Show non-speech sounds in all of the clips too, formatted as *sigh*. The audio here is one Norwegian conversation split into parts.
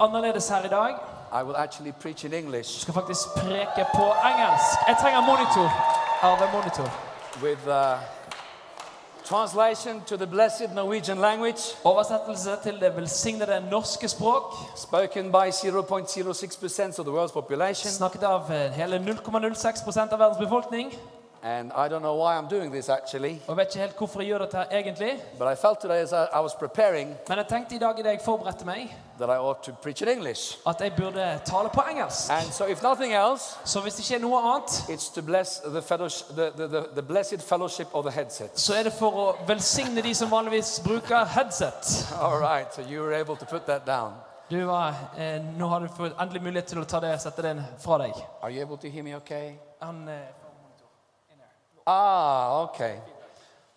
annerledes her i dag. I will actually preach in Jeg skal faktisk preke på engelsk. Jeg trenger monitor. Arve monitor. with uh, translation to the blessed Norwegian language, Oversettelse til det velsignede norske språk. spoken by 0.06% of the world's population. Snakket av eh, hele 0,06% av verdens befolkning. And I don't know why I'm doing this actually, Og vet ikke helt hvorfor jeg gjør dette her egentlig. but I felt today as I, I was preparing Men jeg tenkte i dag da jeg forberedte meg, that I ought to preach in English. at jeg burde tale på engelsk. And so, if nothing else, Så hvis det ikke er noe annet, it's to bless the, fellowship, the, the, the, the blessed fellowship of the headset. så er det for å velsigne de som vanligvis bruker headset. All right, so you were able to put that down. Du var, eh, Nå har du fått endelig mulighet til å ta det sette det fra deg. Are you able to hear me okay? Han, eh, Ah, okay.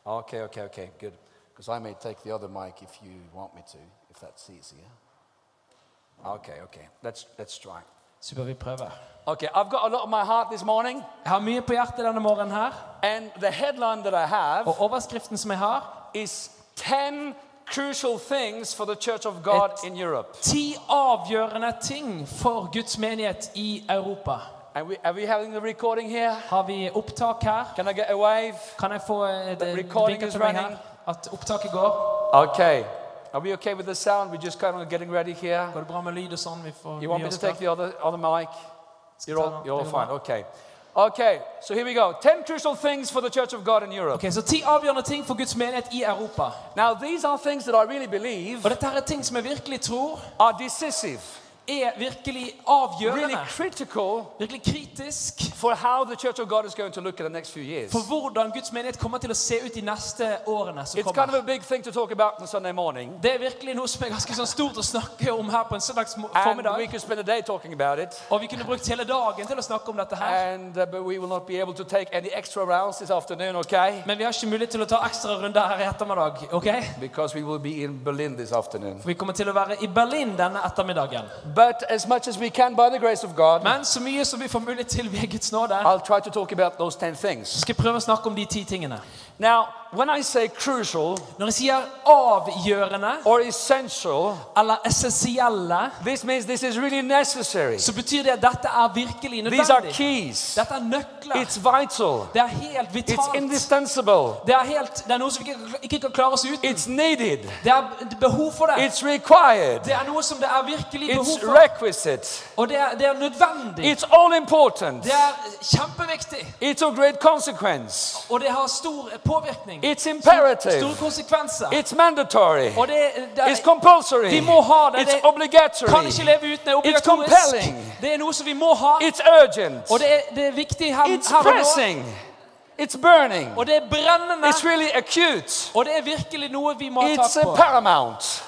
Okay, okay, okay, good. Because I may take the other mic if you want me to, if that's easier. Okay, okay. Let's let's try. Super, vi prøver. Okay, I've got a lot on my heart this morning, Jeg har mye på hjertet denne morgenen her. and the headline that I have Og overskriften som jeg har, is 10 crucial things for the Church of God in Europe. ti avgjørende ting for Guds menighet i Europa. And we, are we having the recording here? Har vi opptak her? Can I get a wave? Kan jeg få eh, det recording is til meg her? running. At opptaket går? Okay. Are we okay with the sound? We're just kind of getting ready here. Går det bra med lyd og sånn? Vi får You want me to take the other, other mic? You're all, you're all fine. Okay. Okay, so here we go. 10 crucial things for the Church of God in Europe. Ok, Så ti avgjørende ting for Guds menighet i Europa. Now, these are things that I really believe Og dette er ting som jeg virkelig tror are decisive, er virkelig really avgjørende. critical Virkelig kritisk for how the Church of God is going to look in the next few years. for hvordan Guds menighet kommer til å se ut de neste årene som It's kind of a big thing to talk about on Sunday morning, Det er virkelig noe som er ganske sånn stort å snakke om her på en søndags mo- and we formiddag. could spend a day talking about it. Og vi kunne brukt hele dagen til å snakke om dette her. And uh, but we will not be able to take any extra rounds this afternoon, okay? Men vi har ikke mulighet til å ta ekstra runder her i ettermiddag. okay? Because we will be in Berlin this afternoon. For Vi kommer til å være i Berlin denne ettermiddagen. But as much as we can, by the grace of God, Men så mye som vi får mulighet til ved Guds nåde, I'll try to talk about those 10 things. skal jeg prøve å snakke om de ti tingene. Now, when I say crucial Når jeg sier avgjørende or essential, eller essensielle, this means this is really necessary. så betyr det at dette er virkelig These are keys. Dette er nøkler. It's vital. Det er helt It's indispensable. Det er, helt, det er noe som vi ikke, ikke kan klare oss uten. It's needed. Det er behov for det. It's required. Det er noe som det er virkelig behov It's requisite. Og det er, det er nødvendig. It's all important. Det er kjempeviktig. It's of great consequence. Og det har stor påvirkning. It's Store imperative. konsekvenser. It's mandatory. Og det, det It's compulsory. vi må ha det. It's obligatory. kan ikke leve uten. Det It's compelling. Det er noe som vi må ha. It's urgent. Og det er, det er viktig her, It's her og nå. pressing. It's burning. Og det er brennende. It's really acute. Og det er virkelig noe vi må ha It's tak paramount.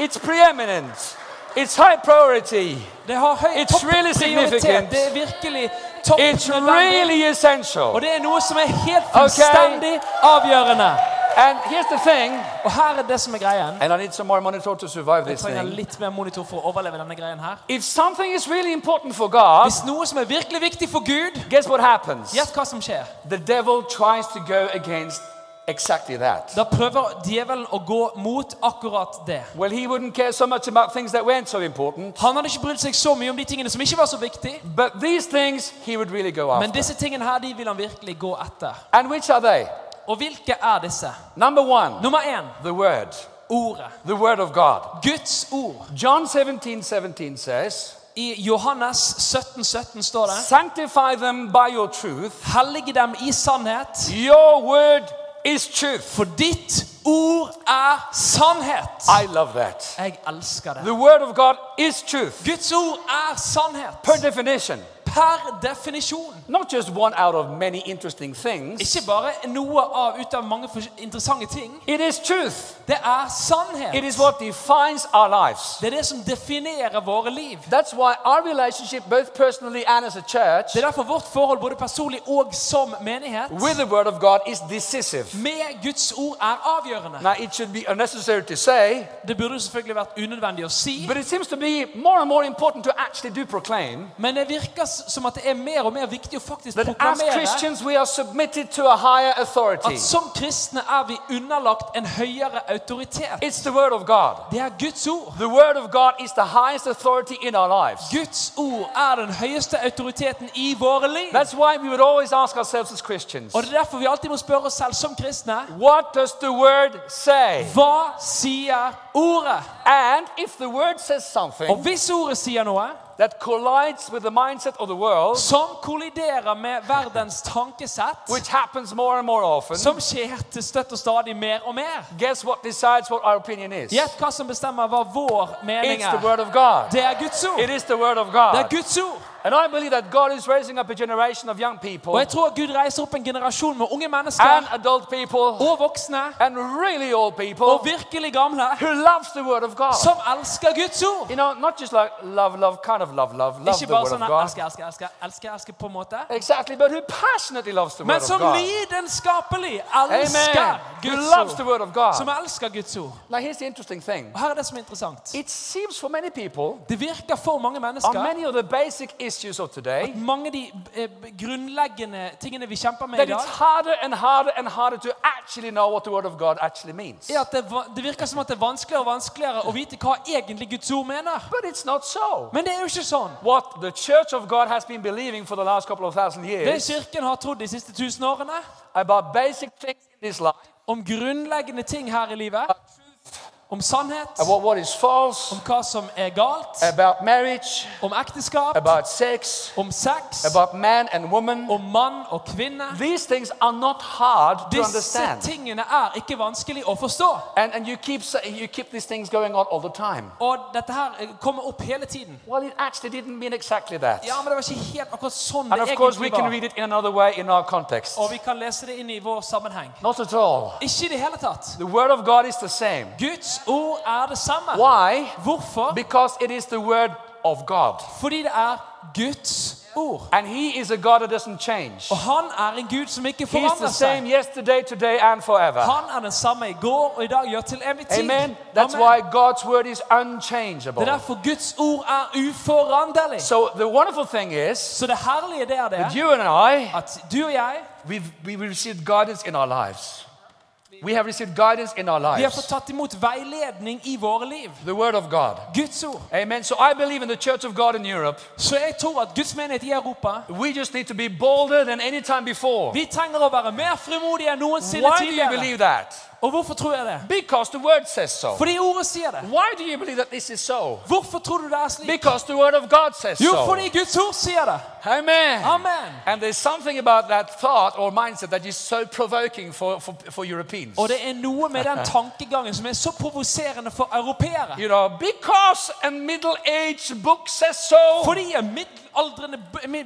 It's preeminent. It's high priority. Det har høy It's really significant. Det er virkelig topp It's really essential. Og det er noe som er helt fullstendig avgjørende. And here's the thing, Og her er det som er greien. and I need some more monitor to survive this thing. litt mer monitor for å overleve denne greien her. If something is really important for God, Hvis noe som er virkelig viktig for Gud, guess what happens? gjett hva som skjer. The devil tries to go against exactly that. Da prøver djevelen å gå mot akkurat det. Well, he wouldn't care so much about things that weren't so important, Han hadde ikke brydd seg så mye om de tingene som ikke var så viktige. but these things he would really go Men disse tingene her, de vil han virkelig gå etter. And which are they? Og hvilke er disse? Number one, Nummer én the word, ordet. the word of God. Guds ord. John 17 17 says, I Johannes 17, 17 står det Sanctify them by your truth. Hellige dem i sannhet, Your word is truth. for ditt ord er sannhet. I love that. Jeg elsker det. The word of God is truth. Guds ord er sannhet. Per definition. Per definisjon. Not just one out of many interesting things. Ikke bare noe av ut av mange interessante ting. It is truth. Det er sannhet. It is what defines our lives. Det er det som definerer våre liv. That's why our relationship, both personally and as a church, Det er derfor vårt forhold både personlig og som menighet with the Word of God is decisive. med Guds ord er avgjørende. Now, it should be unnecessary to say, Det burde selvfølgelig vært unødvendig å si, but it seems to be more and more important to actually do proclaim men det virker som at det er mer og mer viktig å faktisk proklamere at som kristne er vi underlagt en høyere autoritet. It's the Word of God. Det er Guds ord. The Word of God is the in our lives. Guds ord er den høyeste autoriteten i våre liv. That's why we would ask as Og det er derfor vi alltid må spørre oss selv som kristne what does the Word say? hva sier ordet? And if the Word says Og hvis ordet sier noe that collides with the mindset of the world, som kolliderer med verdens tankesett, which happens more and more often, som skjer til støtt og stadig mer og mer guess what decides what our opinion is? Gjett hva som bestemmer hva vår mening It's the er. Word of God. Det er Guds ord. It is the Word of Det er Guds ord. And I believe that God is raising up a generation of young people Og jeg tror Gud reiser opp en generasjon med unge and adult people og voksne and really old og people virkelig gamle who loves the Word of God. som elsker Guds ord. You know, not just like love, love, kind of love, love, love Ikke the bare Word of God. elsker, elsker, elsker, elsker, elsker på en måte. Exactly, but who passionately loves the Word Men of som God. lidenskapelig Amen. elsker Who Guds loves the ord. Word of God. Som elsker Guds ord. Now, here's the interesting thing. Og her er det som er interessant. It seems for many people, Det virker for mange on many of the basic issues of at mange av de eh, grunnleggende tingene vi kjemper med i dag, harder and harder and harder to actually know what the Word of God actually means. er at det, det virker som at det er vanskeligere og vanskeligere å vite hva egentlig Guds ord mener. But it's not so. Men det er jo ikke sånn. What the Church of God has been believing for the last couple of thousand Det Kirken har trodd de siste tusen årene about basic things in this life, om grunnleggende ting her i livet, om sannhet, about what is false, om hva som er galt, about marriage, om ekteskap, about sex, om sex, about man and woman. om mann og kvinne. These things are not hard to Disse understand. tingene er ikke vanskelig å forstå. And, and you, keep, you keep these things going on all the time. Og dette her eh, kommer opp hele tiden. Well, it actually didn't mean exactly that. Ja, men det var ikke helt akkurat sånn And det of course, we egentlig can var. read it in another way in our context. Og vi kan lese det inn i vår sammenheng. Not at all. Ikke i det hele tatt. The Word of God is the same. Guds ord er det samme. Why? Hvorfor? Because it is the Word of God. Fordi det er Guds ord. And He is a God that doesn't change. Og han er en Gud som ikke He's the same yesterday, today, and forever. Han er den samme i går og i dag, gjør til evig tid. Amen. That's Amen. why God's Word is Det er unchangeable. derfor Guds ord er uforanderlig. So the wonderful thing is Så det herlige det er that you and I, at du og jeg we've, we've received guidance in our lives. Vi har fått tatt imot veiledning i våre liv. The Word of God. Guds ord. Amen. So I believe in the Church of God in Europe. Så jeg tror at Guds menighet i Europa We just need to be bolder than any time before. Vi trenger å være mer frimodige enn noensinne Why do you tidligere. believe that? Og hvorfor tror jeg det? Because the Word says so. Fordi ordet sier det. Why do you believe that this is so? Hvorfor tror du det er slik? Because the Word of God says Jo, so. fordi Guds ord sier det. Amen. Amen. And there's something about that thought or mindset that is so provoking for, for, for Europeans. Og det er noe med den tankegangen som er så provoserende for europeere. You know, because a middle-aged book says so. Fordi en middelaldrende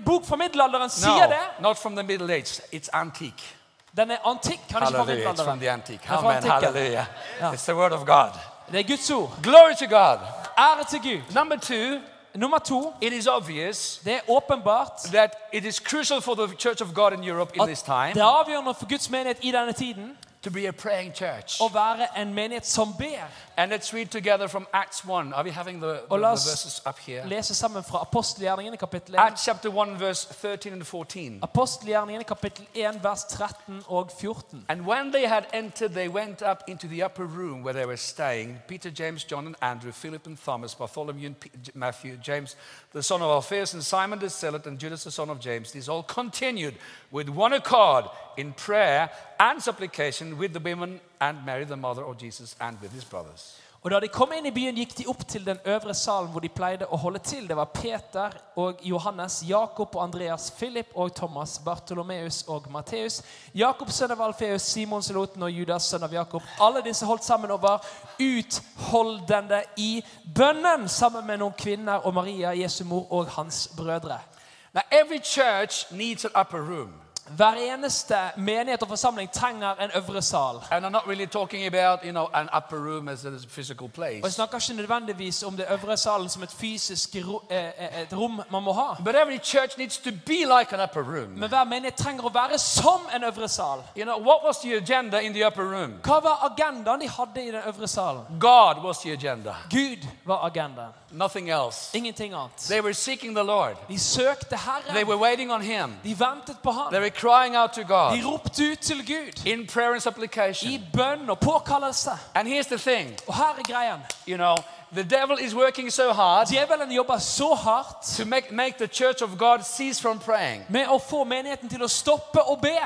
bok fra middelalderen sier No, det. not from the Middle Age. It's antique. Den er antikk, kan ikke fra. It's from the antique. Ja, fra Amen. antikken. Hallelujah. Ja. It's the Word of God. Det er Guds ord. Glory to God. Ære til Gud. Number two, Nummer to, it is obvious det er åpenbart that it is crucial for the Church of God in Europe in at this time det er avgjørende for Guds menighet i denne tiden to be a praying church. å være en menighet som ber. And let's read together from Acts 1. Are we having the, the, the verses up here? lese sammen fra apostelgjerningene kapittel 1. Acts chapter 1, verse 13 and 14. Apostelgjerningene kapittel 1 vers 13 og 14. And when they had entered, they went up into the upper room where they were staying Peter, James, John, and Andrew, Philip and Thomas, Bartholomew and P- Matthew, James, the son of Alphaeus, and Simon the Zealot, and Judas, the son of James. These all continued with one accord in prayer and supplication with the women and Mary, the mother of Jesus, and with his brothers. Og Da de kom inn i byen, gikk de opp til den øvre salen hvor de pleide å holde til. Det var Peter og Johannes, Jakob og Andreas, Philip og Thomas, Bartolomeus og Matteus, Jakob sønn av Alfeus, Simon Seloten og Judas sønn av Jakob. Alle disse holdt sammen og var utholdende i bønnen sammen med noen kvinner og Maria, Jesu mor og hans brødre. Now, every church needs an upper room. Hver eneste menighet og forsamling trenger en øvre sal. And I'm not really about, you know, an upper room as a Og Jeg snakker ikke nødvendigvis om det øvre salen som et fysisk ro, eh, eh, et rom man må ha. But every church needs to be like an upper room. Men hver menighet trenger å være som en øvre sal. You know, what was the agenda in the upper room? Hva var agendaen de hadde i den øvre salen? God was the agenda, Gud var agendaen. nothing else. Ingenting annet. They were seeking the Lord. De søkte Herren. were waiting on Him. De ventet på ham. Crying out to God De ropte ut til Gud in prayer and i bønn og påkallelse. And here's the thing, Og her er greien. you know, the devil is working so hard Djevelen jobber så hardt to make, make the church of God cease from praying. med å få menigheten til å stoppe å be.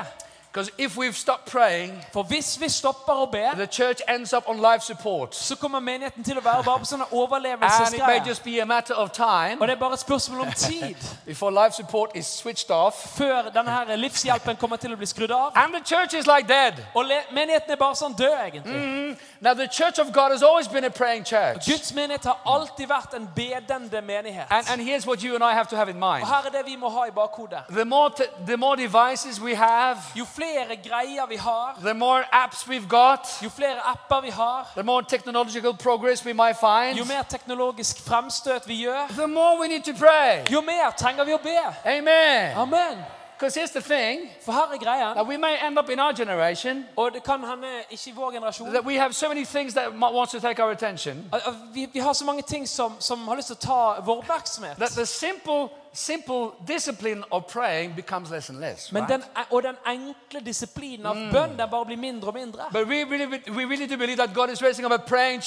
Because if we've stopped praying, For hvis vi stopper å be, the church ends up on life support. så kommer menigheten til å være bare på sånne And it may overlevelsesgreier. just be a matter of time Og det er bare et spørsmål om tid *laughs* before life support is switched off. før denne her livshjelpen kommer til å bli skrudd av. And the church is like dead. Og le- menigheten er bare sånn død, egentlig. Now, the church of God has always been a praying church. Guds menighet har alltid vært en bedende menighet. And, and here's what you and I have to have in mind Og her er det vi må ha i bakhodet. the more, t- the more devices we have, Jo flere greier vi har, the more apps we've got, jo flere apper vi har, the more technological progress we might find, jo mer teknologisk fremstøt vi gjør, the more we need to pray. jo mer trenger vi å be. Amen. Amen. Because here's the thing For her er greien, that we may end up in our generation og det kan hende ikke i vår generasjon that we have so many things that wants to take our attention at- at vi, vi har så mange ting som, som har lyst til å ta vår oppmerksomhet. that the simple, simple discipline of praying becomes less and less. Men den, og den enkle disiplinen av bønn den bare blir mindre og mindre. But we really, we really do believe that God is raising up a praying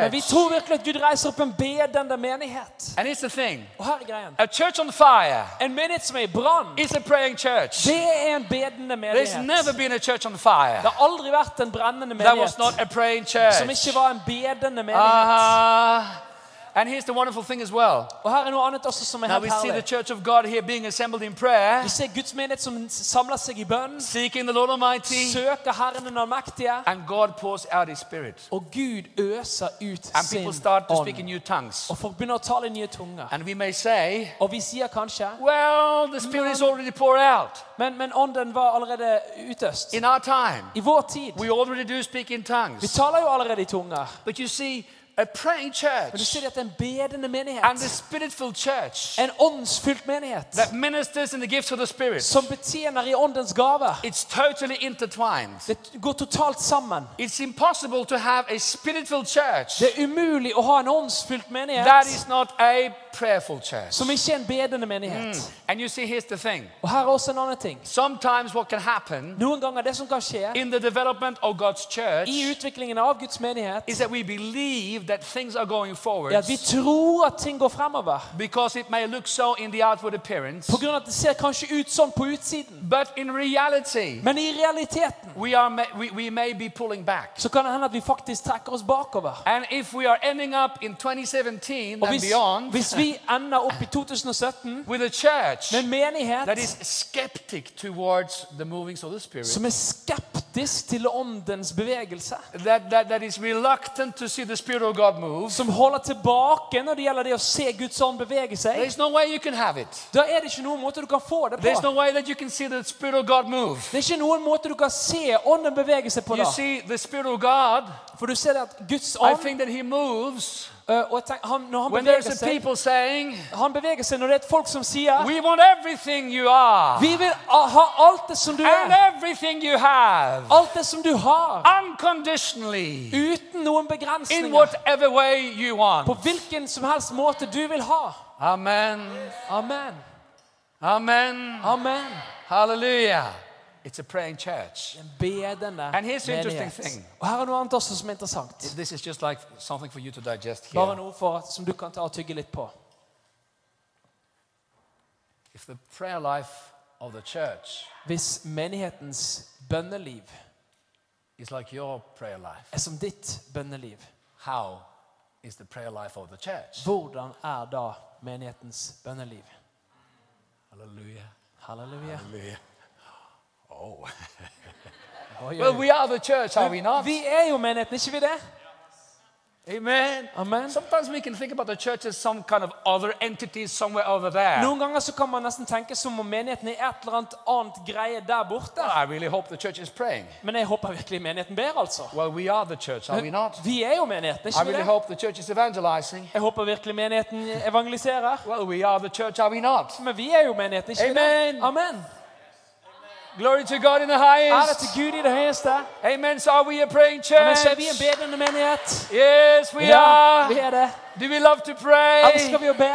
Men vi tror virkelig at Gud reiser opp en bedende menighet. And here's the thing Og her er greien. a church on fire En menighet som er i brann, is a praying church. det er en bedende There's menighet. never been a church on fire Det har aldri vært en brennende that was menighet not a praying som ikke var en bedende menighet. Uh, and here's the wonderful thing as well. Og her er noe annet også som er Now we see the church of God here being assembled in prayer, Vi ser Guds menighet som samler seg i bønn, seeking the Lord Almighty, søker Herren den allmektige, and God pours out His Spirit. og Gud øser ut And sin people start to speak in new tongues. Og folk begynner å tale i nye tunger. And we may say, Og vi sier kanskje well, the Spirit is already poured out. Men, men ånden var allerede utøst. In our time, I vår tid. we already do speak in Vi tongues. taler jo allerede i tunger. But you see, a praying Men du church ser at en bedende and a menighet. spirit filled church En åndsfylt menighet. that ministers in the gifts of the Spirit, Som betjener i åndens gaver. it's totally intertwined. Det går totalt sammen. It's impossible to have a spirit filled church Det er umulig å ha en åndsfylt that menighet is not a prayerful church. som ikke er en bedende menighet. And you see, here's the thing Og her er også en annen ting. sometimes what can happen Noen ganger det som kan skje in the development of God's church i utviklingen av Guds menighet, is that we believe that things are going forward at vi tror at ting går fremover. because it may look so in the outward appearance. På grunn av at det ser kanskje ut sånn på utsiden. But in reality, Men i realiteten we, are, we, we may be pulling back. så kan det hende at vi faktisk trekker oss bakover. And if we are ending up in 2017 and beyond hvis vi *laughs* ender opp i 2017 with a church med en menighet that is skeptic towards the movings of the Spirit, som er skeptisk til åndens bevegelse, that, that, that is reluctant to see the Spirit of God move, som holder tilbake når det gjelder det å se Guds ånd bevege seg, there's no way you can have it. da er det ikke noen måte du kan få det There's på. no way that you can see the Spirit of God move. Det er ikke noen måte du kan se ånden bevege seg på You see, the Spirit of God, For du ser at Guds I ånd, think that He moves øh, og han, han when beveger seg, people saying, han beveger seg når det er folk som sier We want everything you are Vi vil ha alt det som du and er. everything you have Alt det som du har. unconditionally Uten noen in begrensninger. whatever way you På want. hvilken som helst måte du vil ha. Amen. Amen. Amen. Amen. Hallelujah. It's a praying church. And here's the interesting thing. Og her er noe annet også som er interessant. This is just like something for you to digest Bare here. noe for, som du kan ta og tygge litt på. If the prayer life of the church Hvis menighetens bønneliv is like your prayer life, er som ditt bønneliv, how is the prayer life of the church? hvordan er da menighetens bønneliv? Hallelujah. Halleluja. Hallelujah. Oh. Oi, Well, we are the church, are we not? Vi er jo menigheten, ikke vi det? Amen. Amen. Sometimes we can think about the church as some kind of other entity somewhere over there. Noen ganger så kan man nesten tenke som om menigheten er et eller annet annet greie der borte. I really hope the church is praying. Men jeg håper virkelig menigheten ber, altså. Well, we are the church, are we not? Vi er jo menigheten, I ikke vi really det? hope the church is evangelizing. Jeg håper virkelig menigheten evangeliserer. Well, we are the church, are we not? Men vi er jo menigheten, ikke vi det? Amen. Glory to God in the Ære til highest. Gud i det høyeste. Amen. So are we a praying church? Amen. Så er vi en bedende menighet. Yes, we Ja, are. vi er det. Do we love to pray? Elsker vi å be?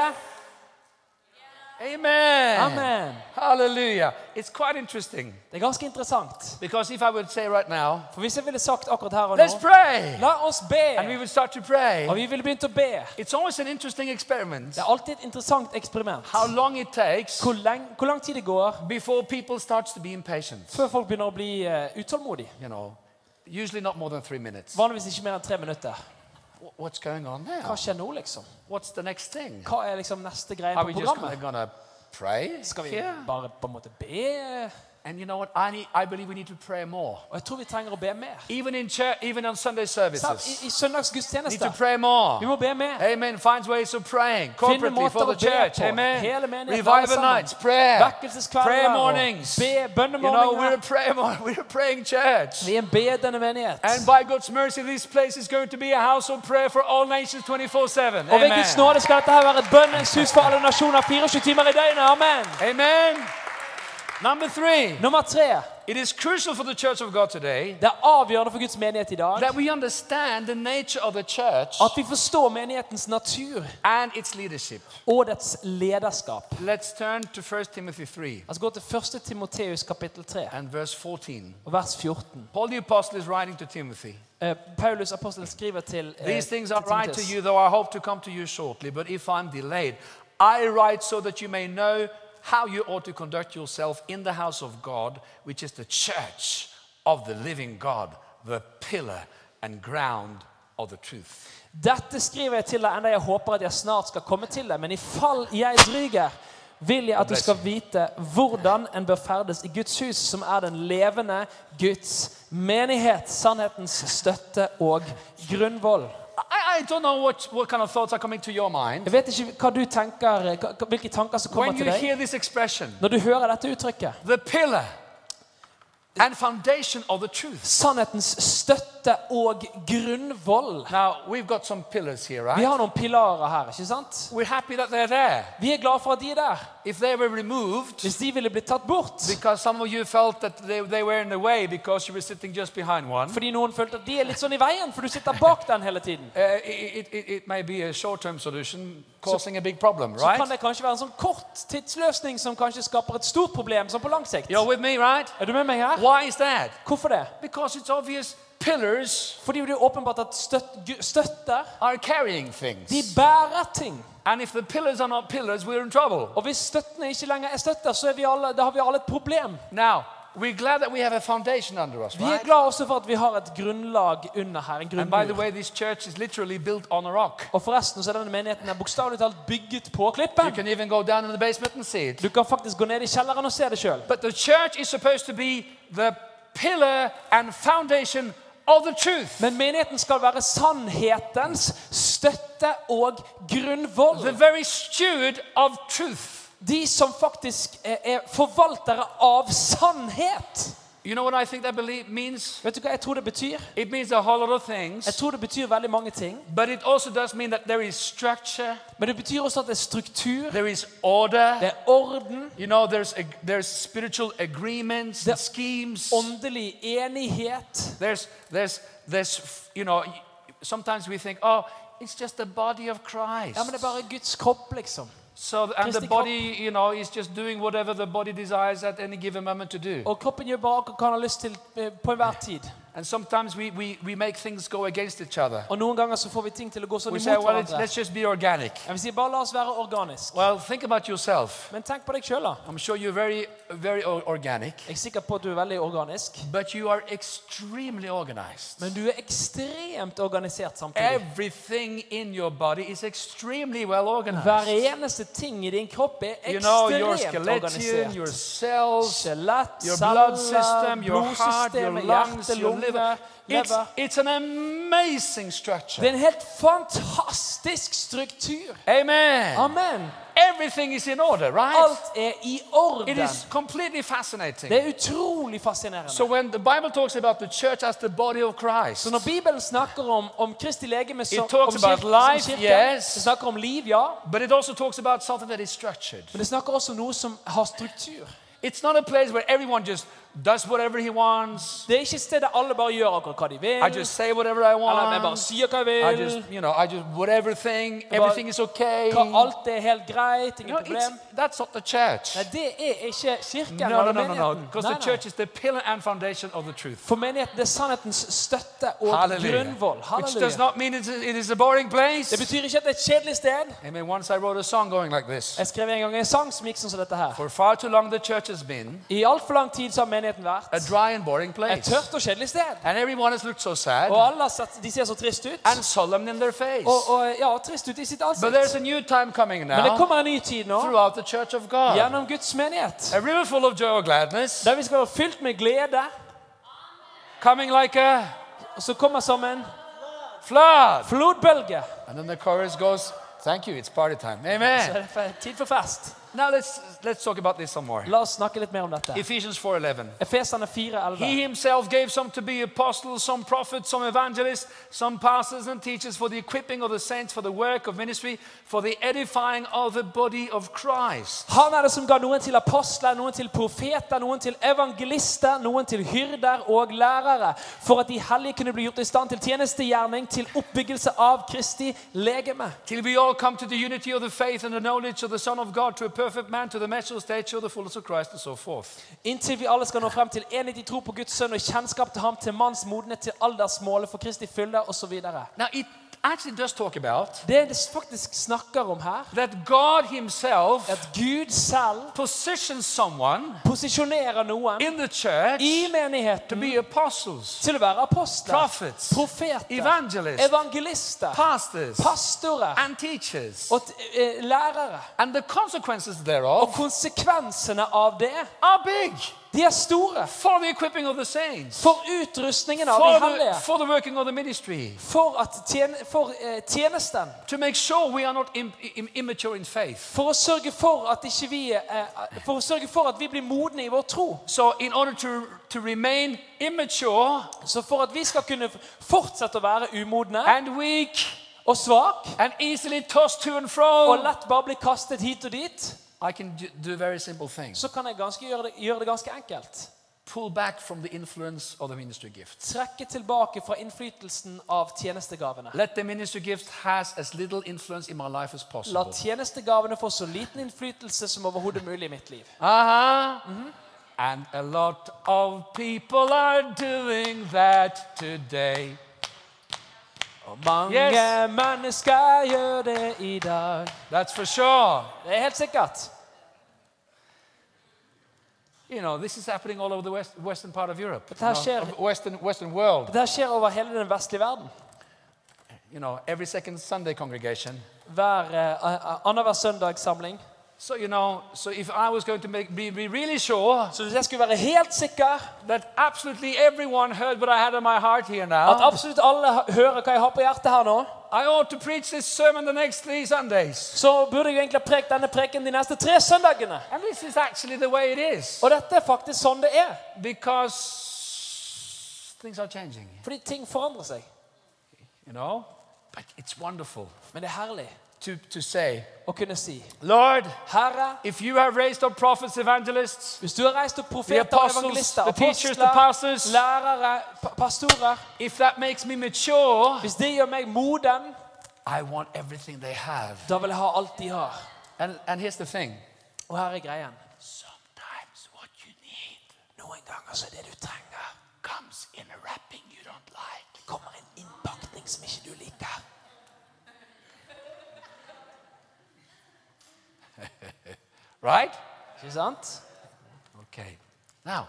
Amen. Amen. Hallelujah. It's quite interesting Det er ganske interessant. because if I would say right now, For hvis jeg ville sagt akkurat her og let's nå pray, La oss and we be. would start to pray, Og vi ville begynt å be. it's always an interesting experiment Det er alltid et interessant eksperiment. how long it takes Hvor, leng hvor lang tid det går before people starts to be impatient. før folk begynner å bli uh, utålmodige. You know, usually not more than three minutes. Vanligvis ikke mer enn tre minutter. Wh- What's going on Hva now? skjer nå, liksom? What's the next thing? Hva er liksom neste greie Are på we just programmet? gonna pray? Skal vi here? bare på en måte be? And you know what? I, need, I believe we need to pray more. Og jeg tror vi trenger å be mer. Even in church, even on Sunday services, I, i need to pray more. Vi må be mer. Amen. Finds ways of praying corporately for the church. Amen. Hele Revival nights, prayer, prayer mornings. be- You know, we're a prayer, *laughs* we're a praying church. Vi er en bedende menighet. And by God's mercy, this place is going to be a house of prayer for all nations 24 7. Og ved Guds Amen. nåde skal dette her være et bønnens hus for alle nasjoner 24 timer i døgnet. Amen. Amen. Number three, Nummer tre. it is crucial for the church of God today Det er avgjørende for Guds menighet i dag that we understand the nature of the church at vi forstår menighetens natur and its leadership. og dets lederskap. Let's turn to 1 Timothy 3 Altså Gå til 1. Timoteus kapittel 3 and verse 14. og vers 14. Paul the Apostle is writing to Timothy. Eh, Paulus apostelen skriver til, eh, These things I write to you, though I hope to come to you shortly. But if I'm delayed, I write so that you may know how you ought to conduct yourself in the house of God, which is the church of the living God, the pillar and ground of the truth. Dette skriver jeg til deg enda jeg håper at jeg snart skal komme til deg. Men i fall jeg dryger, vil jeg at du skal vite hvordan en bør ferdes i Guds hus, som er den levende Guds menighet, sannhetens støtte og grunnvoll. I, I don't know what, what kind of thoughts are coming to your mind. Jeg vet ikke hva du tenker, hva- hvilke tanker som kommer When til you deg hear this expression, når du hører dette uttrykket. the pillar and foundation of the truth. Sannhetens støtte og grunnvoll. Now, we've got some pillars here, Vi har noen pilarer her, ikke sant? We're happy that they're there. Vi er glad for at de er der. If they were removed, Hvis de ville blitt tatt bort Because some of you felt that they, they were in the way because you were sitting just behind one. fordi noen følte at de er litt sånn i veien, for du sitter bak den hele tiden, Uh, it, it, it may be a short-term solution causing a big problem, så kan det kanskje være en sånn kort tidsløsning som kanskje skaper et stort problem, som på lang sikt. You're with me, right? Er du med meg her? Why is that? Hvorfor det? Because it's obvious pillars Fordi det er åpenbart at støt, støtter, are carrying things. de bærer ting. And if the pillars are not pillars, we're in trouble. Og hvis støttene ikke lenger er støtter, så er vi alle, da har vi alle et problem. Now, we're glad that we have a foundation under us, Vi er right? glad også for at vi har et grunnlag under her, en And by the grunnmur. way, this church is literally built on a rock. Og forresten så er denne menigheten her bokstavelig talt bygget på You klippen. can even go down in the basement and see it. Du kan faktisk gå ned i kjelleren og se det sjøl. But the church is supposed to be the pillar and foundation of the truth. Men menigheten skal være sannhetens støtte og grunnvoll. The very steward of truth. De som faktisk er, er forvaltere av sannhet. You know what I think that believe means? Vet du hva jeg tror det betyr? It means a whole lot of Jeg tror det betyr veldig mange ting. but it also does mean that there is structure, Men det betyr også at det er struktur, there is order. det er orden, You know, there's a, there's spiritual agreements, det schemes. åndelig enighet. There's there's there's you know, sometimes we think, oh, it's just the body of Christ. Ja, men det er bare Guds kropp, liksom. So and the body, you know, is just doing whatever the body desires at any given moment to do. Og kroppen gjør bare hva han har lyst til eh, på enhver tid. And sometimes we, we, we make things go against each other. Og noen ganger så får vi ting til å gå sånn We say, well, hverandre. let's just be organic. Jeg vil si, bare la oss være organisk. Well, think about yourself. Men tenk på deg sjøl, da. I'm sure you're very, very organic, Jeg er sikker på at du er veldig organisk. but you are extremely organized. Men du er ekstremt organisert samtidig. Everything in your body is extremely well organized. Hver eneste ting i din kropp er You know, your skeleton, your cells, Skjelett, your blood system, your heart, your lungs, your lunger, liver. lunge, It's, an amazing structure. Det er en helt fantastisk struktur. Amen. Amen. Everything is in order, right? Alt er i It orden. is completely fascinating. Det er utrolig fascinerende. So when the Bible talks about the church as the body of Christ, Så når Bibelen snakker om, om Kristi legeme som, It talks om kirken, about life, kirke, yes. det snakker om liv, ja, but it also talks about something that is structured. men det snakker også om noe som har struktur. It's not a place where everyone just does whatever he wants. Det er ikke et sted der alle bare gjør akkurat hva de vil. I just say whatever I Eller jeg bare want. sier hva I jeg just, vil. you know, I just whatever thing. Everything is okay. Hva, alt er helt greit, ingen problem. that's not the church. Nei, det er ikke kirken No, no, no, no, no. Because the church is the pillar and foundation of the truth. For menigheten er sannhetens støtte og grunnvoll. Which does not mean it is, it is a boring place. Det betyr ikke at det er et kjedelig sted. Amen. Once I wrote a song going like this. Jeg skrev en gang en sang som gikk sånn som dette her. For far too long the church has been I altfor lang tid så har menigheten a vært dry and boring et tørt og kjedelig sted. And everyone has looked so sad Og alle satt, de ser så trist ut. and solemn in their face. Og, og ja, trist ut i sitt But ansikt. there's a new time coming Men det kommer en ny tid nå, throughout the church of God. gjennom Guds menighet. A river full of joy and gladness, Der vi skal være fylt med glede, coming like a så kommer som en flood. flodbølge. And then the chorus goes, Thank you, it's party time. Så Amen. er det tid for fest. Now let's let's talk about this some more. La oss snakke litt mer om dette. Ephesians 4:11. Efeserne He himself gave some to be apostles, some prophets, some evangelists, some pastors and teachers for the equipping of the saints for the work of ministry, for the edifying of the body of Christ. Han er det som ga noen til apostler, noen til profeter, noen til evangelister, noen til hyrder og lærere, for at de hellige kunne bli gjort i stand til tjenestegjerning, til oppbyggelse av Kristi legeme. Till we all come to the unity of the faith and the knowledge of the Son of God, to a perfect man, to the measure of stature the fullness of Christ, and so forth. Inntil vi alle skal nå frem til enighet i tro på Guds sønn og kjennskap til ham, til manns modenhet, til aldersmålet for Kristi fylde osv. Now, it actually does talk about Det det faktisk snakker om her, that God Himself at Gud selv positions someone posisjonerer noen in the church i to menigheten be apostles, til å være apostler, prophets, profeter, evangelists, evangelister, pastors, pastorer and teachers. og eh, lærere. And the consequences Og thereof konsekvensene av det, are big de er store. for the equipping of the saints, For utrustningen av for de the, hellige. for the working of the ministry, For, at tjen for eh, tjenesten. to make sure we are not im- im- immature in faith. For å sørge for at ikke vi eh, For å sørge for at vi blir modne i vår tro. So, in order to, to remain immature Så for at vi skal kunne fortsette å være umodne and weak og svak and easily tossed to and og lett bare bli kastet hit og dit, I can do, very simple things. så kan jeg ganske gjøre, det, gjøre det ganske enkelt. Pull back from the influence of the ministry gift. Trekke tilbake fra innflytelsen av tjenestegavene. Let the ministry gift has as little influence in my life as La possible. tjenestegavene få så liten innflytelse som overhodet mulig i mitt liv. Uh-huh. And a lot of people are doing that today. Og mange Yes. mennesker gjør det i dag. That's for sure. Det er helt sikkert. You know, this is happening all over the west, western part of Europe. But skjer, you know, western, western world. Dette skjer over hele den vestlige verden. You know, every second Sunday congregation. Hver uh, annenhver søndagssamling. So, you know, so if I was going to make, be, be really sure Så hvis jeg skulle være helt sikker that absolutely everyone heard what I had in my heart here at absolutt alle hører hva jeg har på hjertet her nå, I ought to preach this sermon the next three Sundays. så burde jeg egentlig ha prekt denne preken de neste tre søndagene. And this is actually the way it is. Og dette er faktisk sånn det er. Because things are changing, Fordi ting forandrer seg. you know? But it's wonderful Men det er herlig to, to say, si Lord, Herre, if you have raised up prophets, evangelists, hvis du har reist opp the profeter, apostles, the teachers, the pastors, lærere, pa- pastorer if that makes me mature, Hvis det gjør meg moden, I want everything they have. da vil jeg ha alt de har. And, and here's the thing Og her er greien. sometimes what you need Noen ganger så er det du trenger, comes in a wrapping you don't like. kommer en innpakning som ikke du liker. Right? Ikke sant? Ok. Now,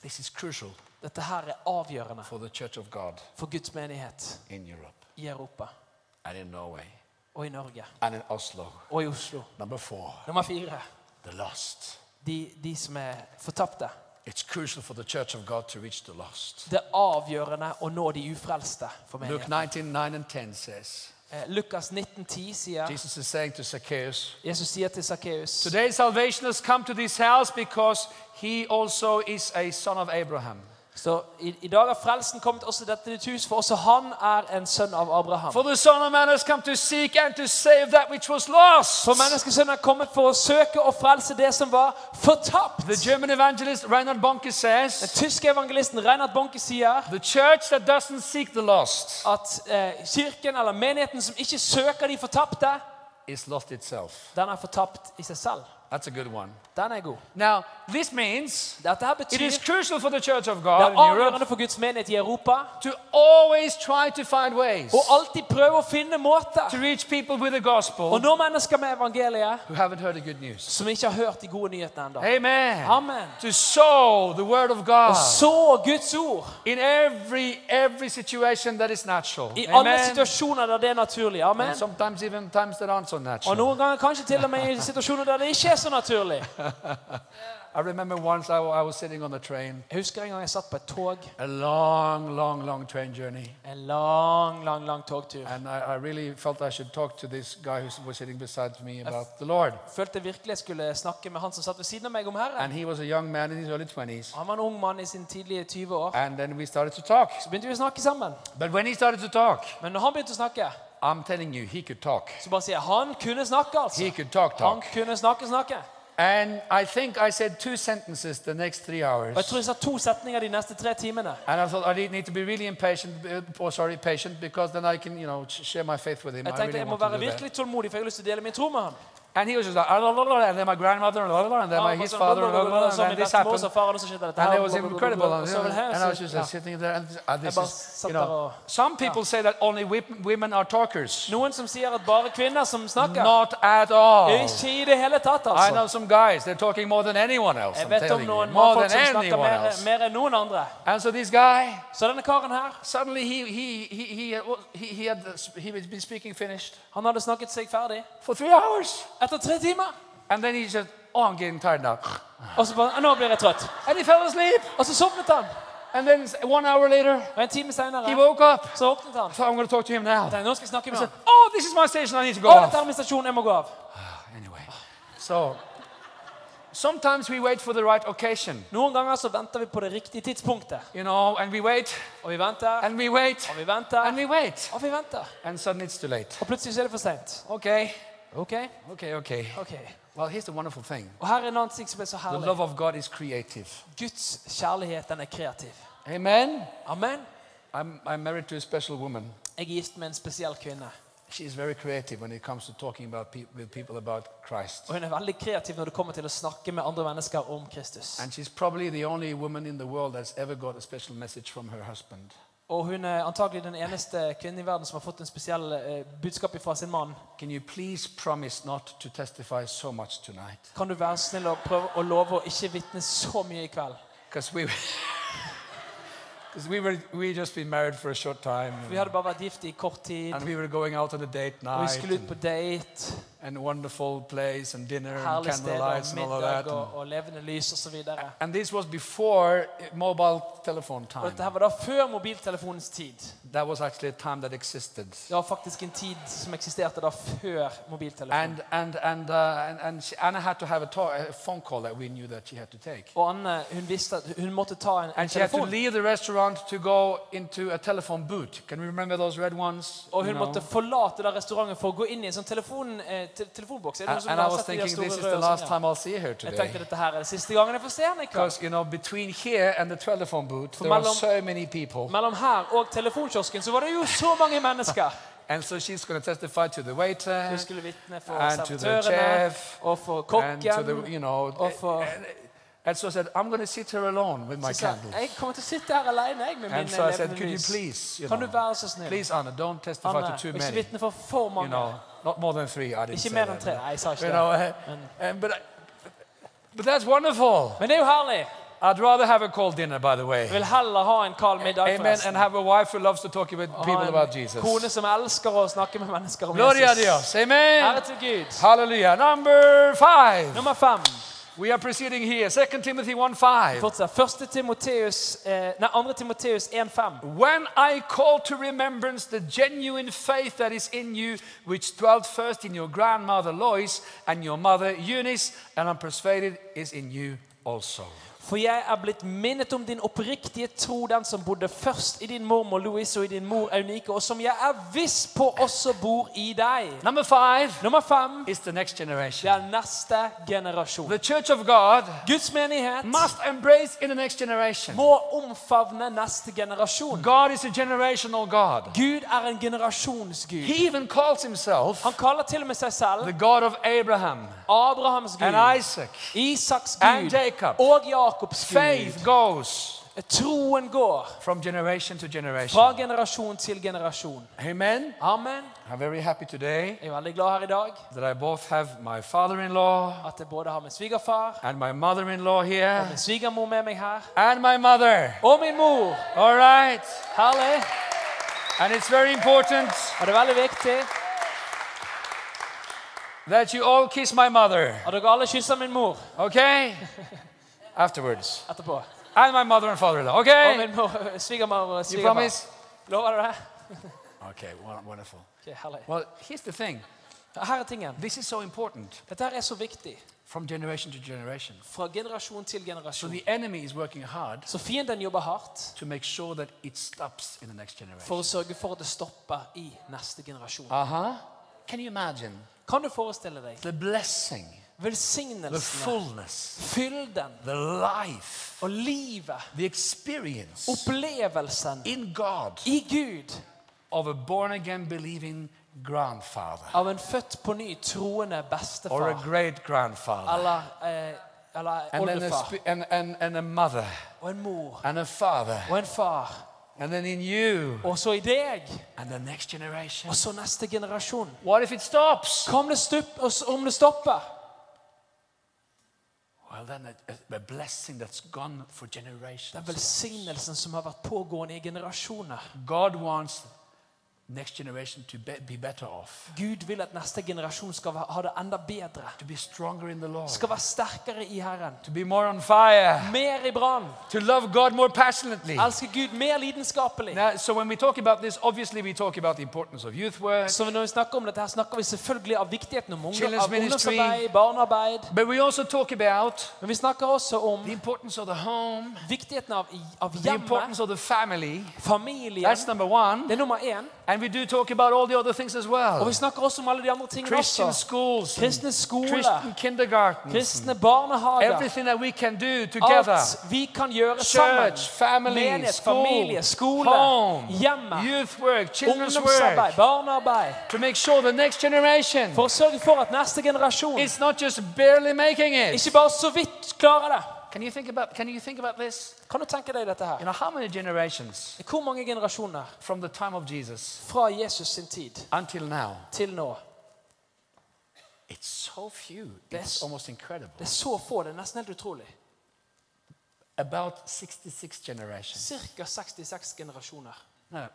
this is crucial Dette her er avgjørende for the Church of God for Guds menighet in Europe i Europa and in Norway og i Norge and in Oslo. og i Oslo. Number four, Nummer fire. the lost. De, de som er fortapte. It's crucial for the church of God to reach the lost. Det er avgjørende å nå de ufrelste for Luke 19, 9 and 10 says, Eh, Lukas 19,10 sier Jesus is saying to Zacchaeus, Jesus sier til Sakkeus Today salvation has come to this house because he also is a son of Abraham. Så i, I dag har frelsen kommet også dette ditt hus, for også han er en sønn av Abraham. For menneskesønnen er kommet for å søke og frelse det som var fortapt. The German evangelist Reinhard Bonke Den tyske evangelisten Reinhard Bonke sier The church that doesn't seek the lost at eh, kirken eller menigheten som ikke søker de fortapte, is lost itself. den er fortapt i seg selv. That's a good one. Den er god. Now, this means Dette it is crucial for the church of det God er in Europe avgjørende for Guds menighet i Europa to always try to find ways å alltid prøve å finne to reach people with the gospel nå mennesker med evangeliet who haven't heard the good news. som ikke har hørt de gode nyhetene ennå. Amen. Amen. To sow the word of Og God så Guds ord in every every situation that is natural. i alle Amen. situasjoner der det er naturlig. Amen. And sometimes even times that aren't so Og natural. noen ganger kanskje til og med i situasjoner der det ikke er så naturlig. *laughs* I remember once I, I was sitting on the train, Jeg husker en gang jeg satt på et tog. a long, long, long train journey, En lang, lang, lang togtur. and I, I really felt I should talk to this guy who was sitting beside me about the Lord. Følte virkelig jeg skulle snakke med han som satt ved siden av meg om Herren. And he was a young man in his early 20s. Han var en ung mann i sin tidlige 20 år. And then we started to talk. Så begynte vi å snakke sammen. But when he started to talk, Men når han begynte å snakke, I'm telling you, he could talk. så bare sier han kunne snakke, altså. He could talk, Han kunne snakke, snakke. And I think I said two sentences the next three Og jeg tror jeg sa to setninger de neste tre timene. And I thought I need to be really impatient, or sorry, patient, because then I can, you know, share my faith with him. Jeg I tenkte really jeg må være virkelig tålmodig, for jeg har lyst til å dele min tro med han. And he was just like, "Ah, la, la, la," and then my grandmother, and then my his father, and then this bestemor, og så happened. faren, og så skjedde dette And it was incredible. And, så var det her, and I was just like, sitting there, and this, uh, this is, you know, some people say that only women are talkers. Noen som sier at bare kvinner som snakker. Not at all. Ikke i det hele tatt, I know some guys, they're talking more than anyone else. Jeg I'm vet om telling you. noen More than anyone mer, else. mer enn noen andre. And so this guy, Så denne karen her, suddenly he, he, he, he, he, he had he had been speaking finished han hadde snakket seg ferdig for three hours. Etter tre timer. And then he said, oh, I'm getting tired now. *sighs* Og så bare, nå blir jeg trøtt. And he fell asleep. Og så sovnet han. And then one hour later, Og en time he woke up. så våknet han. I thought, I'm going to talk to him now. Tenkte, nå skal jeg snakke med said, oh, this is my station. I need to go Å, dette er min stasjon, jeg må gå av. *sighs* Anyway, so sometimes we wait for the right occasion, Noen ganger så venter vi på det riktige tidspunktet. you know, and we wait, Og vi venter, and we wait, og vi venter, and we wait. og vi venter. And suddenly it's too late. Og plutselig er det for sent. Okay, Ok? okay, okay. okay. Well, here's the wonderful thing Og her er en annen ting som er så the love of God is creative. Guds kjærlighet, den er kreativ. Amen. Amen. I'm, I'm married to a special woman. Jeg er gift med en spesiell kvinne. She is very creative when it comes to talking about pe- with people about Christ. Og hun er veldig kreativ når det kommer til å snakke med andre mennesker om Kristus. And she's probably the only woman in the world that's ever got a special message from her husband. Og hun er antagelig den eneste kvinnen i verden som har fått en spesiell eh, budskap fra sin mann. Can you please promise not to testify so much tonight? Kan du være snill og prøve å love å ikke vitne så mye i kveld? Because we, *laughs* we were we just been married for a short time, Vi hadde bare vært gift i kort tid, and we were going out on a date og vi skulle ut på date. And wonderful place, and dinner, and og candlelights, and all of that. og, og levende lys. Og, and this was before mobile telephone og time. dette her var da før mobiltelefonens tid. That was actually a time that existed. Det var faktisk en tid som eksisterte da før mobiltelefonen. And and and uh, and, and she, Anna had to have a, talk, a phone call that we knew that she had to take. Og Anne hun visste at hun måtte ta en, en And she had to telefon. leave the restaurant to go into a telephone booth. Can you remember those red ones? Og You hun know? måtte forlate da restauranten for å gå inn i en sånn eh, telefonboks. Er And, I was sett de der thinking, this is the last time I'll see her Jeg today. tenkte dette her er siste gangen jeg får se henne i kveld. Because, you know, between here and the telephone booth, there are mellom- so many people. Mellom her og telefonkiosken så var det jo så mange *laughs* mennesker. And so she's going to testify to the waiter Hun skulle vitne for and to the chef og for and to the, you know. og for- And, so I said, I'm going to sit here alone with my jeg, candles. jeg kommer til å sitte her alene jeg, med min And so I said, could you please, you know, være så snill? please, Anna, don't testify to too many. vitne for for You know, not more than three. I didn't Ikke say mer enn that. tre. Nei, jeg sa You know, uh, Men, and, but, I, but that's wonderful. men det jo herlig. I'd rather have a cold dinner, by the way. Jeg vil heller ha en kald middag Amen. forresten. And have a wife who loves to talk with people about Jesus. kone som elsker å snakke med mennesker om Gloria Jesus. Dios. Amen. Ære til Gud. Hallelujah. Number five. Nummer fem. We are proceeding here. 2 Timothy 1 5. Fortsett. 1. Timoteus, eh, nei, 2. Timoteus 1,5. When I call to remembrance the genuine faith that is in you, which dwelt first in your grandmother Lois and your mother Eunice, and I'm persuaded is in you also. For jeg er blitt minnet om din oppriktige tro, den som bodde først i din mormor Louise og i din mor Eunike, og som jeg er viss på også bor i deg. Number five Nummer fem is the next det er neste generasjon. The church of God Guds menighet must embrace in the next generation. må omfavne neste generasjon. God is a generational God. Gud er en generasjonsgud. He even calls himself Han kaller til og med seg selv the God of Abraham Abrahams and Gud, Isaac. Isaks and Gud Jacob. og Jakobs Faith goes Troen går from generation to generation. fra generasjon til generasjon. Amen. Amen. I'm very happy today Jeg er veldig glad her i dag that I both have my father in law at jeg både har min svigerfar and my mother in law og here min svigermor med meg her. and my mother. Og min mor. All right. Herlig. And it's very important Og det er veldig viktig that you all kiss my mother, at dere alle kysser min mor okay? *laughs* Afterwards. etterpå. And my mother and father in law, Og okay? min mor, *laughs* svigermor og You svigerfar. promise? Lover du det? *laughs* Okay, won- wonderful. *laughs* Ok, herlig. Well, here's the thing Her er tingen. this is so important Dette her er så viktig. from generation to generation. Fra generasjon til So generasjon. the enemy is working hard Så fienden jobber hardt to make sure that it stops in the next for generation. å sørge for at det stopper i neste generasjon. Uh huh. Can you imagine Kan du forestille deg the blessing, the velsignelsene, fullness, fylden. The life, og livet, the experience. Opplevelsen. In God. I Gud. Of a born again believing grandfather. Av en født på ny troende or a bestefar great grandfather. Eller, eh, eller and oldefar. and, and, and a mother. Og en mor. And a father. Og en far. and then in you. Og så i deg, and the next generation. og så neste generasjon. What if it stops? Hva om det stopper? Well, then a, a- blessing that's gone for Den generations. velsignelsen som har vært pågående i generasjoner. God wants next generation to be, be better off, Gud vil at neste generasjon skal ha det enda bedre. to be stronger in the Lord, Skal være sterkere i Herren. to be more on fire, Mer i brann. to love God more passionately. Elske Gud mer lidenskapelig. Now, so when we talk about this, obviously we talk about the importance of youth work, Så når vi snakker om dette, her snakker vi selvfølgelig av viktigheten om ungdom, av ungdomsarbeid, barnearbeid. but we also talk about Men vi snakker også om the importance of the home, viktigheten av, av the importance of the family. familien. That's number one. Det er nummer én. And we do talk about all the other things as Og well. vi snakker også om alle de andre tingene Christian også. schools, Kristne skoler, Christian kindergartens, kristne barnehager. everything that we can do together. Alt vi kan gjøre sammen. Church, family, Menighet, school, familie, skole, home, hjemme, youth work, children's work, barnearbeid. to make sure the next generation For å sørge for at neste generasjon is not just barely making it. ikke bare så vidt klarer det. Can you think about? Can you think about this? Kan du tenke deg dette You her? know, how many generations Hvor mange generasjoner from the time of Jesus fra Jesus sin tid until now? til nå? It's so few. Yes. It's almost incredible. Det er så få. Det er nesten helt utrolig. About 66 generations. Cirka 66 generasjoner. No.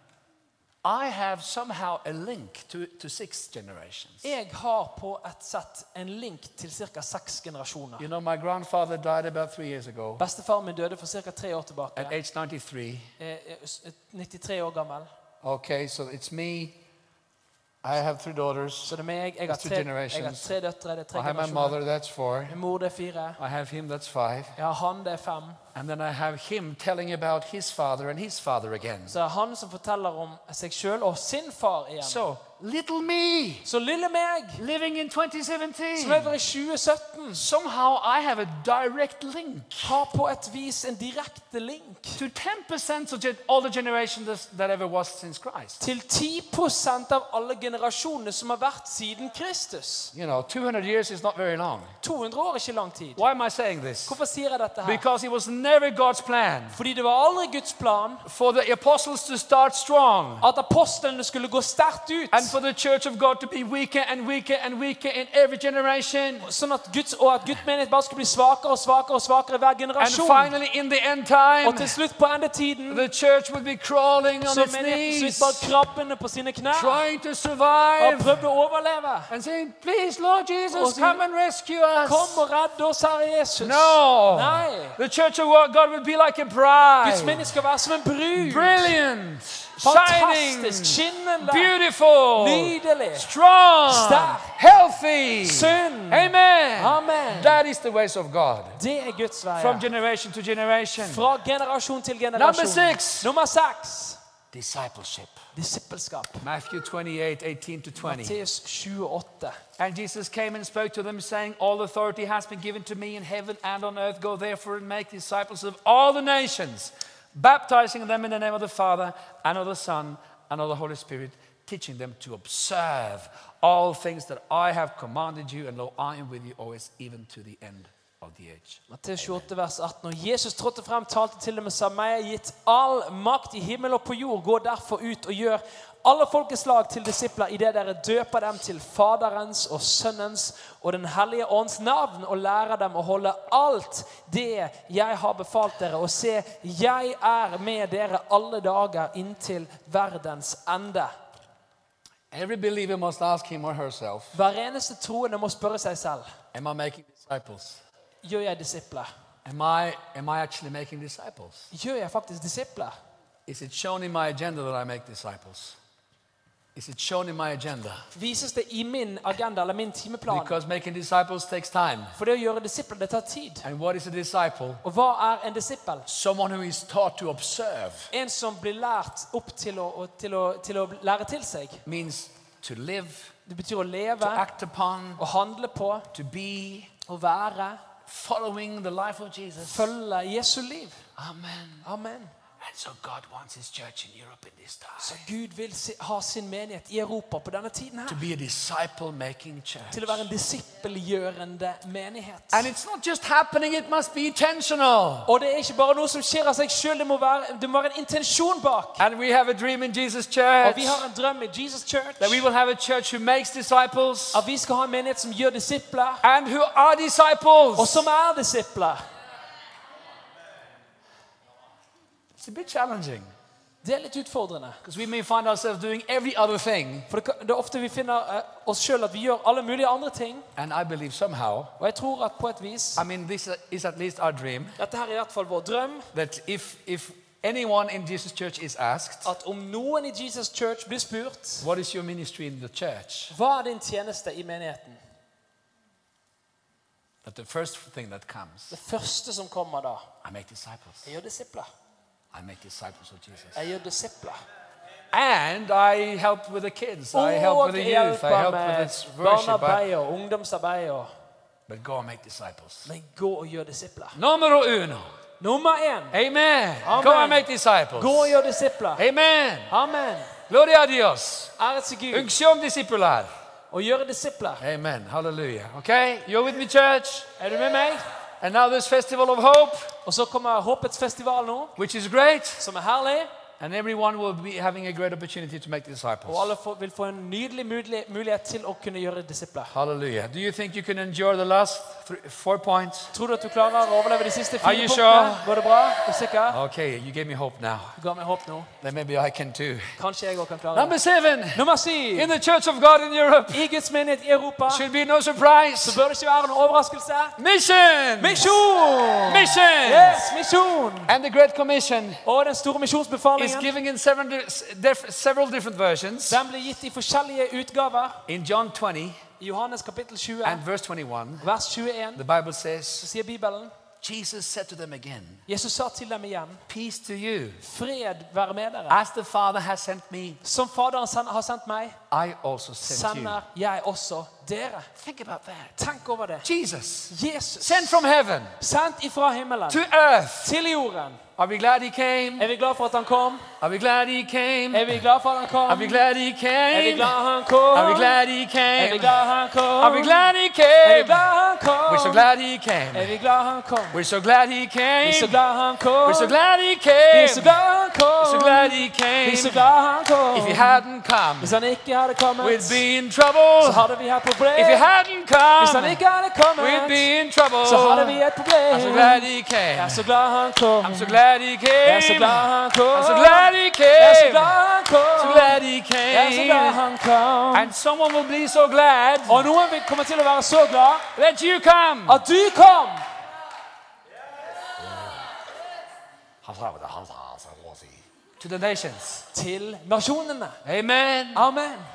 I have somehow a link to, to six generations. Jeg har på et sett en link til ca. seks generasjoner. You know, my grandfather died about three years ago Bestefaren min døde for ca. tre år tilbake. at age 93. Eh, eh, 93 år gammel. Okay, so it's me. I have three daughters. Så det er meg. Jeg har tre jeg har tre døtre. Det er tre I have my mother, that's four. Min mor det er fire. I have him, that's five. Jeg har han, det er fem. And then I have him telling about his father and his father again. Så er han som forteller om seg sjøl og sin far igjen. So, little me Så lille meg, living in som lever i 2017, somehow I have a direct link har på et vis en direkte link to 10% of all the generations that ever was since Christ. til 10 av alle generasjonene som har vært siden Kristus. You know, 200 years is not very long. 200 år er ikke lang tid. Why am I saying this? Hvorfor sier jeg dette her? Because he was never God's plan Fordi det var aldri Guds plan for the apostles to start strong at apostlene skulle gå sterkt ut. and for the church of God to be weaker and weaker and weaker in every generation. Sånn at Guds, og at Guds menighet bare skulle bli svakere og svakere og svakere hver generasjon. And finally, in the end time, Og til slutt på endetiden the church would be crawling on så its knees, bare krabbende på sine knær trying to survive, og prøvde å overleve. and saying, Please, Lord Jesus, Og come and rescue us. Kom og redd oss, Herre Jesus. No. Nei. The church of God would be like a Guds bride. skal være som en brud. Brilliant, Fantastisk, shining, skinnende, beautiful, nydelig, strong, Sterk. healthy. sunn. Amen. Amen. That is the ways of God. Det er Guds From veier. generation to generation. Fra generasjon til Number generasjon. six. Nummer seks. Discipleship. Disippelskap. Matthew 28, 18 to 20. Matteus 28. And Jesus came and spoke to them, saying, All authority has been given to me in heaven and on earth. Go therefore and make disciples of all the nations, baptizing them in the name of the Father and of the Son and of the Holy Spirit, teaching them to observe all things that I have commanded you, and lo, I am with you always, even to the end of the age. Matteus 28, vers 18. Og Jesus trådte frem, talte til dem og sa, meg er gitt all makt i himmel og på jord. Gå derfor ut og gjør alle folkeslag til disipler idet dere døper dem til Faderens og Sønnens og Den hellige ånds navn og lærer dem å holde alt det jeg har befalt dere. Og se, jeg er med dere alle dager inntil verdens ende. Every believer must ask him or herself, Hver eneste troende må spørre seg selv Am I making disciples? Gjør jeg disipler. Am I, am I actually making disciples? Gjør jeg faktisk disipler? Is it shown in my agenda that I make disciples? Is it shown in my agenda? Vises det i min agenda eller min timeplan? Because making disciples takes time. For det å gjøre disipler, det tar tid. And what is a disciple? Og hva er en disippel? Someone who is taught to observe En som blir lært opp til å, og til å, til å lære til seg. means to live, Det betyr å to act upon, å handle på, to be, å være, following the life of Jesus. følge uh, Jesu liv. Amen. Amen. So Så Gud vil ha sin menighet i Europa på denne tiden her. Til å være en disippelgjørende menighet. Og det er ikke bare noe som skjer av seg sjøl, det, må være- en intensjon bak. Og vi har en drøm i Jesus Church that we will have a church who makes disciples at vi skal ha en menighet som gjør disipler, and who are og som er disipler. It's a bit challenging Det er litt utfordrende. we may find ourselves doing every other thing. For det, det er ofte vi finner uh, oss sjøl at vi gjør alle mulige andre ting. And I believe somehow, Og jeg tror at på et vis I mean, this is at least our dream, Dette her er i hvert fall vår drøm. that if, if anyone in Jesus Church is asked, At om noen i Jesus Church blir spurt What is your ministry in the church? hva er din tjeneste i menigheten, That the first thing that comes, det første som kommer da I make disciples. Jeg gjør disipler. I make disciples of Jesus. Jeg gjør disipler. And I help with the kids. I help with the youth. I help with this worship. I- barnearbeid og ungdomsarbeid. og- But go and make disciples. Men gå og gjør disipler. Numero uno. Nummer én Amen. Amen. Go and make disciples. gå og gjør disipler. Amen. Amen. Gloria a Dios. Ære til Gud. Unction discipular. Og gjøre disipler. Amen. Hallelujah. Okay? You're with me, church? Er du med meg? And now this festival of hope, Og så kommer Håpets festival nå, which is great. som er herlig. And everyone will be having a great opportunity to make Og disciples. alle får, vil få en nydelig mulighet, mulighet til å kunne gjøre disipler. Hallelujah. Do you think you can endure the last three, four points? Tror du at du klarer å overleve de siste Are fire you punktene? sure? Går det bra? Er du sikker? Okay, you gave me hope now. Du ga meg håp nå. Then maybe I can too. Kanskje jeg òg kan klare Number det. seven. Nummer syv. In the Church of God in Europe, I Guds menighet i Europa should be no surprise. så bør det ikke være noen overraskelse. Mission! Misjon! Mission! Yes, misjon! And the Great Commission Og den store misjonsbefalingen given in seven, di- several different versions. den blir gitt i forskjellige utgaver. In John 20 I Johannes kapittel 20, and verse 21, vers 21, the Bible says, så sier Bibelen Jesus said to them again, Jesus sa til dem igjen Peace to you. Fred være med dere. As the Father has sent me, Som Faderen sen- har sendt meg, I also send you. sender jeg også dere. Think about that. Tenk over det. Jesus, Jesus, sent from heaven sendt ifra himmelen to earth til jorden Are we glad he came? Er vi glad for at han kom? Are we glad he came? Er vi glad for at han kom? Are we glad he Er vi came? glad han kom? Are we glad he Er vi came? glad han kom? Are we glad he Er vi came? glad han kom? We're so glad he Er came. vi glad han kom? We're so glad he er came. så glad han kom. We're so glad he came. er så glad han kom. So glad he came. er så glad han kom. If he hadn't come, Hvis han ikke hadde kommet, we'd be in trouble. så hadde vi hatt problem. If he hadn't Hvis han come, ikke hadde kommet, we'd be in trouble. så hadde vi et problem. I'm so glad he Jeg came. er så glad han kom. I'm so glad he Jeg er så glad han kom. I'm so glad he Jeg er så came. glad han kom. So glad he Jeg er så glad came. han kom. And someone will be so glad Og noen vil komme til å være så glad that you come. at du kom. To the nations. Til nasjonene. Amen. Amen.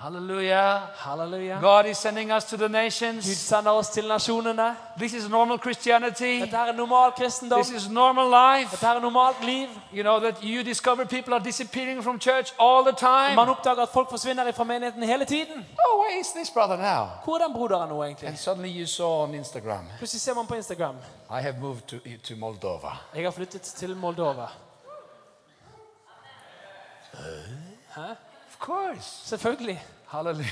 Hallelujah. Hallelujah. God is sending us to the Gud nations. sender oss til nasjonene. This is normal Christianity. Dette her er normal kristendom. This is normal life. Dette her er normalt liv. You know that you discover people are disappearing from church all the time. Man oppdager at folk forsvinner fra menigheten hele tiden. Oh, where is this brother now? Hvor er den broderen nå, egentlig? And suddenly you saw on Instagram, Plutselig ser man på Instagram. I have moved to, to Moldova. Jeg har flyttet til Moldova. Course. Selvfølgelig. Hallelujah.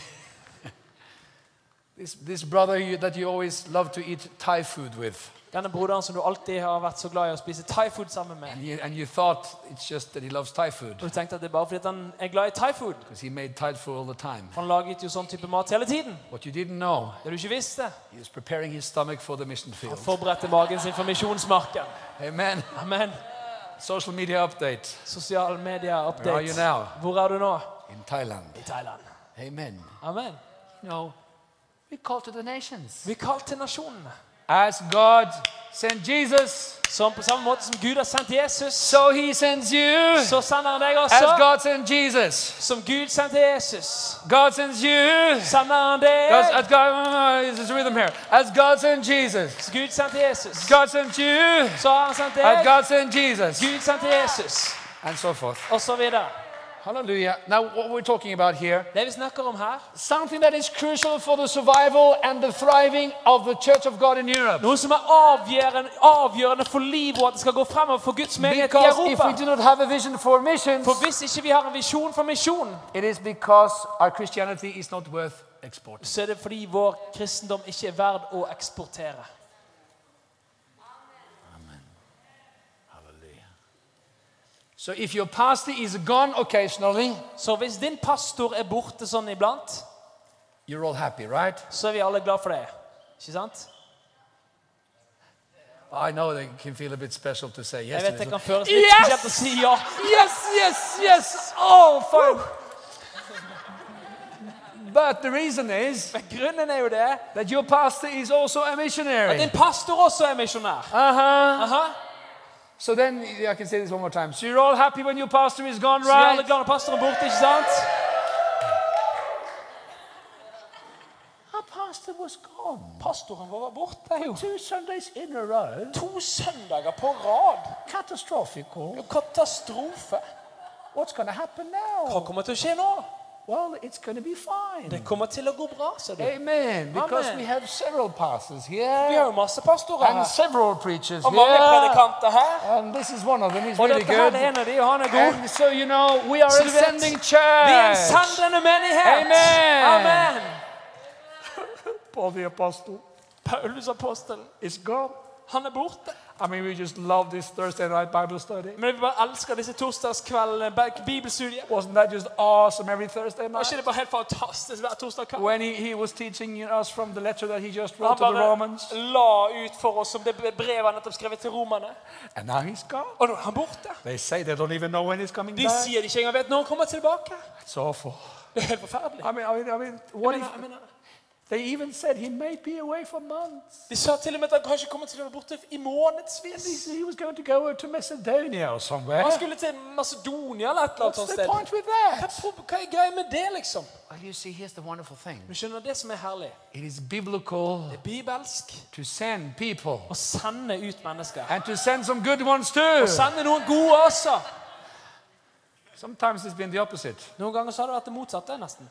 this, this brother that you always love to eat Thai food with. Denne broderen som du alltid har vært så glad i å spise thai-food sammen med. And you, and you thought it's just that he loves Thai food Og du tenkte at det er bare fordi han er glad i thai-food. because he made Thai food all the time. For han laget jo sånn type mat hele tiden. What you didn't know, Det du ikke visste. he was preparing his stomach for the mission Han field. forberedte magen sin for misjonsmarken. Amen. Amen. Social media update Sosiale Where are you now? Hvor er du nå? In Thailand. I Thailand. Amen. Amen. No, we call to the nations. Vi call to til nasjonene. As God sent Jesus, Som på samme måte som Gud har sendt Jesus, so he sends you. så sender han deg As. God sent Jesus, Som Gud sendte Jesus, God sends you. sender han deg. God, as God, there's a rhythm here. As God sent Jesus, Så Gud sendte Jesus. God sent you. Så har han sendt As. God sent Jesus, Gud sendte Jesus. and so forth. Og så videre. Hallelujah. Now, what we're talking about here, Det vi snakker om her, something that is crucial for the survival and the thriving of the Church of God in Europe. noe som er avgjørende, avgjørende for livet og at det skal gå fremover for Guds menighet i Because if we Europa. do not have a vision for missions, For hvis ikke vi har en visjon for misjon, it is because our Christianity is not worth exporting. så er det fordi vår kristendom ikke er verd å eksportere. So if your pastor is gone occasionally, Så hvis din pastor er borte sånn iblant, you're all happy, right? så er vi alle glad for det. Ikke sant? I know they can feel a bit special to say yes. Jeg vet det kan føles litt Yes! spesielt å si ja. Yes, yes, yes. Oh, fine. But the reason is Men grunnen er jo det that your pastor is also a at missionary. din pastor også er misjonær. Uh-huh. Aha. So then I can say this one more time. So you're all happy when your pastor is gone, Så er alle right? glad når pastoren borte, ikke sant? Our pastor was gone. Pastoren vår var borte jo. Two Sundays in a row. To søndager på rad. Catastrophical. Katastrofe. What's going to happen Hva now? kommer til å skje nå? Well, it's going to be fine. Det kommer til å gå bra, sa du. Amen. Because Amen. we have several pastors Vi har masse pastorer and her. several preachers Og mange here. predikanter her. And this is one of them. He's Og really dette her er good. en av de, og han er god. And so, you know, we are Så a du vet, sending Vi er en church. sendende menighet. Amen. Amen. *laughs* Paul the Apostle Paulus apostelen, is gone. han er borte. I mean, we just love this Thursday night Bible study. Men vi bare elsker disse torsdagskveldene, ba- bibelstudiet. Wasn't that just awesome every Thursday Var night? ikke det bare helt fantastisk hver torsdag kveld? When he, he was teaching us from the letter that he just wrote to the Romans. la ut for oss som det brevet han nettopp skrevet til romerne. And now he's gone. Og nå er han borte. They say they don't even know when he's coming De back. sier de ikke engang vet når han kommer tilbake. It's awful. Det er helt forferdelig. I mean, I mean, I mean what if they even said he may be away for months? de sa til og med at han kanskje kommer til å være borte i And månedsvis. he said he was going to go to Macedonia or somewhere. Han skulle til Macedonia eller et eller annet What's the sted. point with that? hva er greia med det, liksom? Well, you see, here's the wonderful thing. Du skjønner det som er herlig? It is biblical Det er bibelsk to send people å sende ut mennesker. and to send some good ones too. Og sende noen gode også. Sometimes it's been the opposite. Noen ganger så har det vært det motsatte, nesten.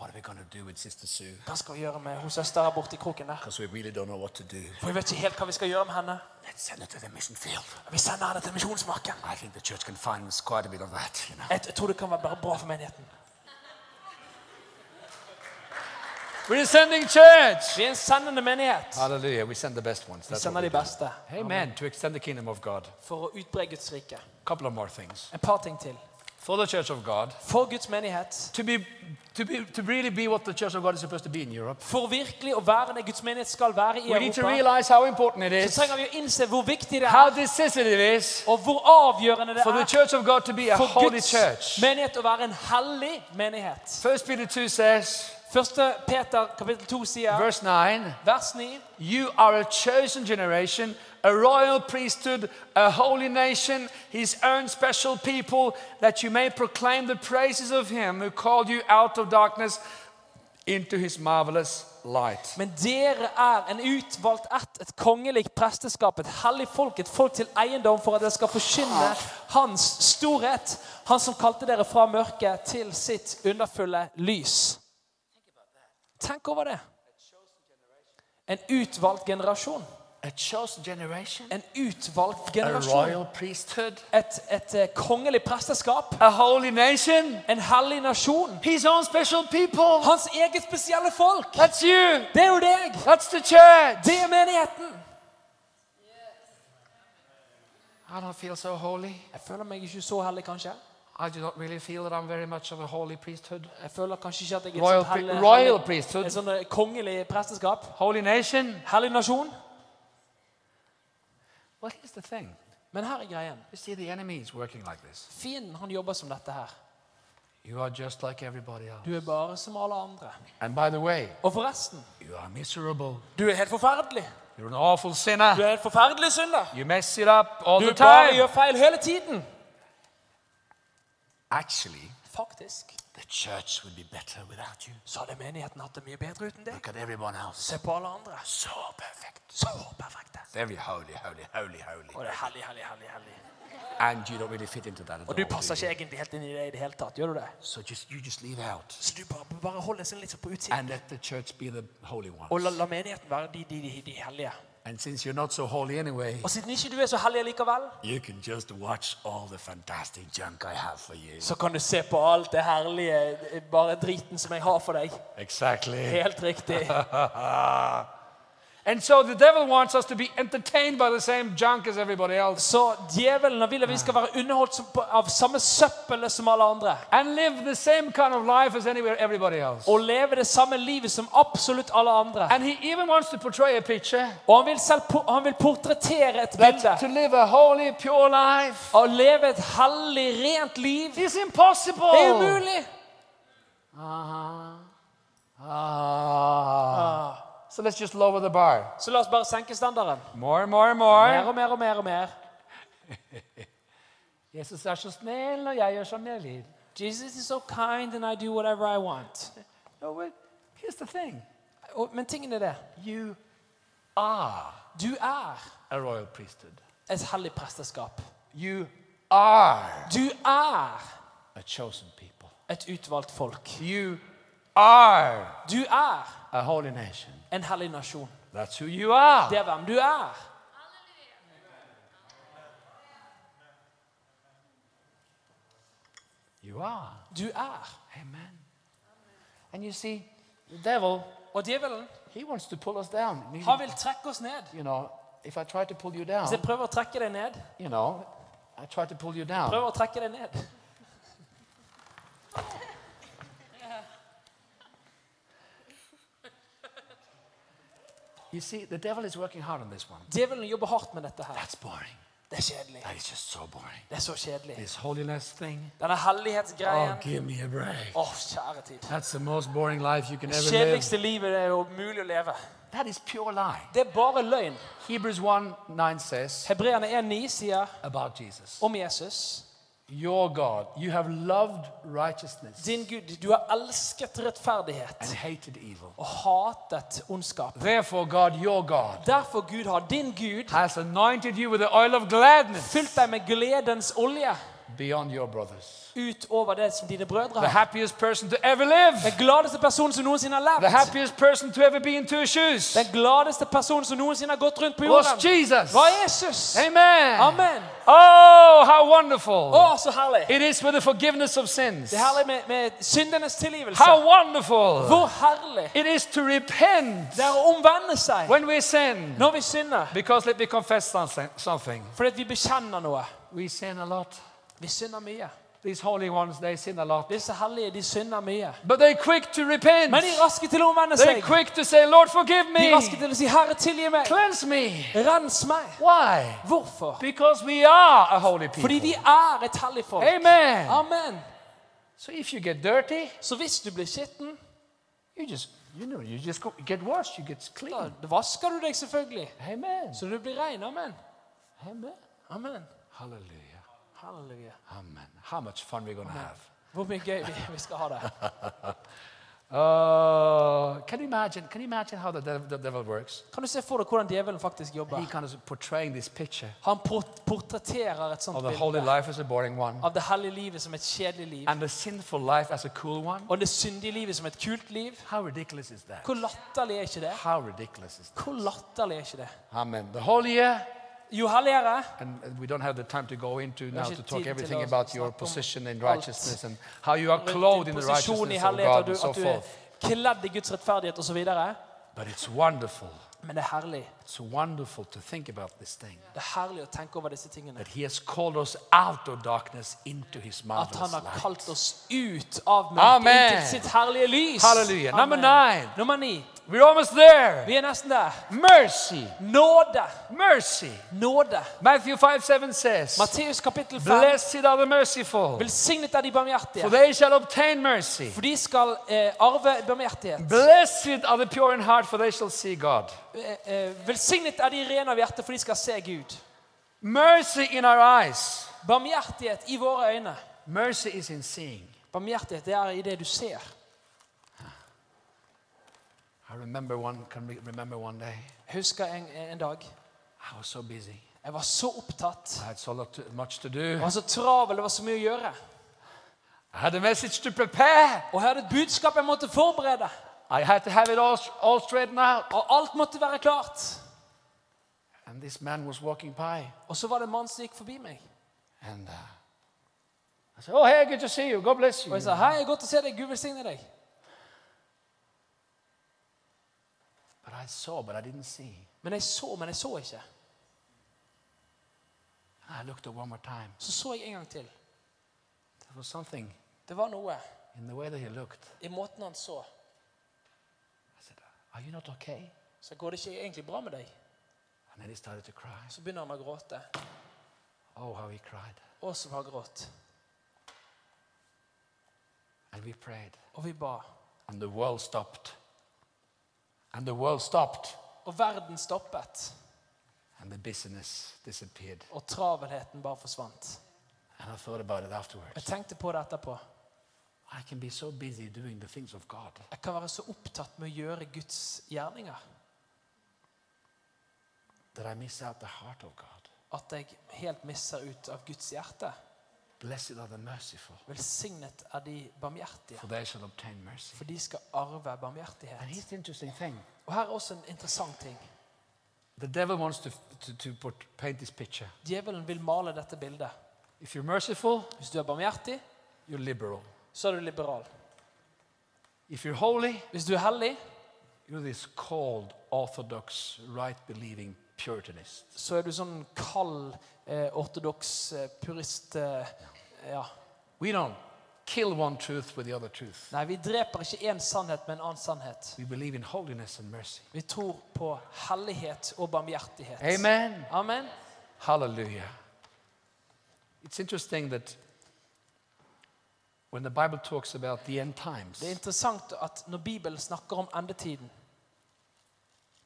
What are we going do with Sister Sue? Hva skal vi gjøre med hun søstera borti kroken der? Because we really don't know what to do. For vi vet ikke helt hva vi skal gjøre med henne. Let's send her to the mission field. Vi sender henne til misjonsmarken. I think the church can find quite a bit of that, you know. Jeg jeg tror det kan være bare bra for menigheten. We're a sending church. Vi er en sendende menighet. Hallelujah. We send the best ones. Vi That's sender what de do. beste Amen. To extend the kingdom of God. for å utbre Guds rike. A couple of more things. Et par ting til. For the church of God, For Guds menighet, to be, to be, to really be what the church of God is supposed to be in Europe, for virkelig å være det Guds menighet skal være i we need to Europa, realize how important it så is, trenger vi å innse hvor viktig det how er, decisive it is og hvor avgjørende det for the er church of God to be a for holy Guds church. menighet å være en hellig menighet. First Peter 2 says, Første Peter kapittel 2 sier, verse 9, vers 9, You are a chosen generation, a royal priesthood, a holy nation, his own special people, that you may proclaim the praises of him who called you out of darkness into his marvelous light. Men dere er en utvalgt ett, et kongelig presteskap, et hellig folk, et folk til eiendom for at dere skal forkynne Hans storhet, Han som kalte dere fra mørket til sitt underfulle lys. Tenk over det. En utvalgt generasjon. En utvalgt generasjon. Et, et eh, kongelig presteskap. nation, En hellig nasjon. Hans eget spesielle folk. Det er jo deg. Det er menigheten. I don't feel so holy. Jeg føler meg ikke så hellig, kanskje. I do not really feel that I'm very much of a holy priesthood. Jeg føler kanskje ikke at jeg er Royal et hellig, royal priesthood. et sånt eh, kongelig presteskap. Holy nation. Hellig nasjon. Well, here's the thing. Men her er greien. You see, the enemy is working like this. Fienden han jobber som dette her. You are just like everybody else. Du er bare som alle andre. And by the way, Og forresten, you are miserable. du er helt forferdelig. You're an awful sinner. Du er en forferdelig synder. You mess it up all Du the bare time. gjør feil hele tiden. Actually, Faktisk the church would be better without you. så hadde menigheten hatt det mye bedre uten deg. Look at everyone else. Se på alle andre. Så perfekt. Så perfekte. Very holy, holy, holy, holy. Og det er hellig, hellig, hellig. hellig. And you don't really fit into that at Og du all. passer do you? ikke egentlig helt inn i det i det hele tatt. Gjør du det? So just you just leave out Så du bare, bare holder seg litt sånn på utsiden. and let the church be the holy Og la, la menigheten være de, de, de, de hellige. And since you're not so holy anyway, Og siden ikke du er så hellig likevel, you can just watch all the fantastic junk I have for you. så kan du se på alt det herlige, bare driten som jeg har for deg. Exactly. Helt riktig. *laughs* And so the devil wants us to be entertained by the same junk as everybody else Så djevelen vil at vi skal være underholdt av samme søppel som alle andre. and live the same kind of life as anywhere everybody else. Og leve det samme livet som absolutt alle andre. And he even wants to portray a picture Og han vil, selv, han vil portrettere et bilde to live a holy, pure life å leve et hellig, rent liv. It's impossible. Det er umulig. Ah. So let's just lower the bar. Så la oss bare senke standarden. More and more and Mer more. og mer og mer og mer. *laughs* Jesus er så snill, og jeg gjør som jeg vil. Jesus is so kind and I do whatever I want. No, but Here's the thing. Og, men tingen er det. You are Du er a royal priesthood. et hellig presteskap. You are Du er a chosen people. et utvalgt folk. You are Du er a holy nation. en hellig nasjon. That's who you are. Det er hvem du er. You are. Du er. Amen. And you see, the devil, Og djevelen, he wants to pull us down. Han vil trekke oss ned. You know, if I try to pull you down, Hvis jeg prøver å trekke deg ned, you know, I try to pull you down. prøver å trekke deg ned. You see, the devil is working hard on this one. Djevelen jobber hardt med dette her. That's boring. Det er kjedelig. That is just so boring. Det er så kjedelig. This holiness thing. Denne hellighetsgreien. Oh, give me a break. Åh, kjære tid. That's the most boring life you can Det ever live. kjedeligste livet er jo mulig å leve. That is pure lie. Det er bare løgn. Hebrews 1 9 says Hebreerne 1,9 sier about Jesus, om Jesus Your God, you have loved righteousness Din Gud, du har elsket rettferdighet and hated evil. og hatet ondskap. Therefore, God, your God, Derfor Gud har din Gud has anointed you with the oil of gladness fylt deg med gledens olje beyond your brothers. utover det som dine brødre The har. happiest person to ever live. Den gladeste personen som noensinne har The levd. happiest person to ever be in two shoes Den gladeste personen som noensinne har gått rundt på was jorden, Jesus. var Jesus. Amen. Amen. Oh, how wonderful. Oh, så herlig. It is with the forgiveness of sins. Det er herlig med, med syndenes tilgivelse. How wonderful. Hvor herlig It is to repent det er å omvende seg when we sin. når vi synder. Because let me confess something-. Fordi vi bekjenner noe. We sin a lot. Vi synder mye. These holy ones, they sin a lot. Disse hellige de synder mye. But they're quick to repent. Men de er raske til å omvende They're seg. quick to say, Lord, forgive De er raske me. til å si 'Herre, tilgi meg'. Cleanse me. Rens meg. Why? Hvorfor? Because we are a holy Fordi people. vi er et hellig folk. Amen. Amen. So if you get dirty, Så hvis du blir skitten, you just, you know, you just go, get washed, you get clean. da vasker du deg selvfølgelig. Amen. Så du blir ren. Amen. Amen. Amen. Hallelujah. Amen. How much fun we're going to have. Hvor mye gøy vi, skal ha det. *laughs* Uh, can you imagine? Can you imagine how the devil, the devil works? Kan du se for deg hvordan djevelen faktisk jobber? He kind of portraying this picture Han port portretterer et sånt of the holy bilde life as a boring one, av det hellige livet som et kjedelig liv, and the sinful life as a cool one. og det syndige livet som et kult liv. How ridiculous is that? Hvor latterlig er ikke det? How ridiculous is that? Hvor latterlig er ikke det? Amen. The holier, Jo helligere and we don't have the time to go into now to talk everything about your position in righteousness and how you are clothed in the righteousness of God and so forth. kledd i Guds rettferdighet osv. But it's wonderful. Men det er herlig. It's wonderful to think about this thing. Det er herlig å tenke over disse tingene. That He has called us out of darkness into His At marvelous han har light. kalt oss ut av Amen. mørket til sitt herlige lys. Hallelujah. Number nine. Nummer ni. We're almost there. Vi er nesten der. Mercy. Nåde. Mercy. Nåde. Matthew 5 7 says, Matteus kapittel 5. Blessed are the merciful, Velsignet er de barmhjertige, for they shall obtain mercy. for de skal eh, arve barmhjertighet. Blessed are the pure in heart, for they shall see God. Eh, eh, velsignet er de rene av hjerte, for de skal se Gud. Mercy in our eyes. Barmhjertighet i våre øyne. Mercy is in seeing. Barmhjertighet det er i det du ser. I remember one, can we remember one day, husker en, en dag. I was so busy. Jeg var så opptatt. I had so to, much to Jeg var så travel, det var så mye å gjøre. I had a message to prepare. Og jeg hadde et budskap jeg måtte forberede. I had to have it all, all straightened out. Og alt måtte være klart. And this man was walking by. Og så var det en mann som gikk forbi meg. And uh, I said, Oh, hey, good to see you. God bless you. Og jeg sa hei, godt å se deg. Gud velsigne deg. But I saw, but I didn't see. Men jeg så, men jeg så ikke. I looked at one more time. Så så jeg en gang til. There was something Det var noe in the way that he looked. i måten han så. I said, Are you not okay? Så går det ikke egentlig bra med deg? Så begynner han å gråte. Oh, how he cried. Og som har grått. And we prayed. Og vi ba. And the world stopped. And the world stopped. Og verden stoppet. And the busyness disappeared. Og travelheten bare forsvant. And I thought about it Jeg tenkte på det etterpå. I can be so busy doing the things of God Jeg kan være så opptatt med å gjøre Guds gjerninger that I miss out the heart of God. at jeg helt misser ut av Guds hjerte. Blessed are the merciful, Velsignet er de barmhjertige, for they shall obtain mercy. for de skal arve And barmhjertighet. here's the interesting thing. Og her er også en interessant ting. The devil wants to, to, to put, paint this picture. Djevelen vil male dette bildet. If you're merciful, Hvis du er barmhjertig, you're liberal. så er du liberal. If you're holy, Hvis du er hellig, you're this cold, orthodox, right believing puritanist. så er du sånn kald, eh, ortodoks eh, purist. Eh, ja. We don't kill one truth with the other truth. Nei, vi dreper ikke én sannhet med en annen sannhet. We believe in holiness and mercy. Vi tror på hellighet og barmhjertighet. Amen. Amen. Hallelujah. It's interesting that when the Bible talks about the end times, Det er interessant at når Bibelen snakker om endetiden,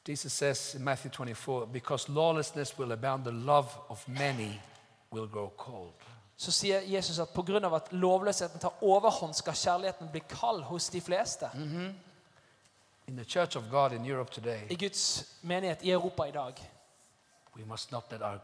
Jesus says in Matthew 24, because lawlessness will abound, the love of many will grow cold. så sier Jesus at pga. at lovløsheten tar overhånd, skal kjærligheten bli kald hos de fleste. In the church of God in Europe today, I Guds menighet i Europa i dag we must not let our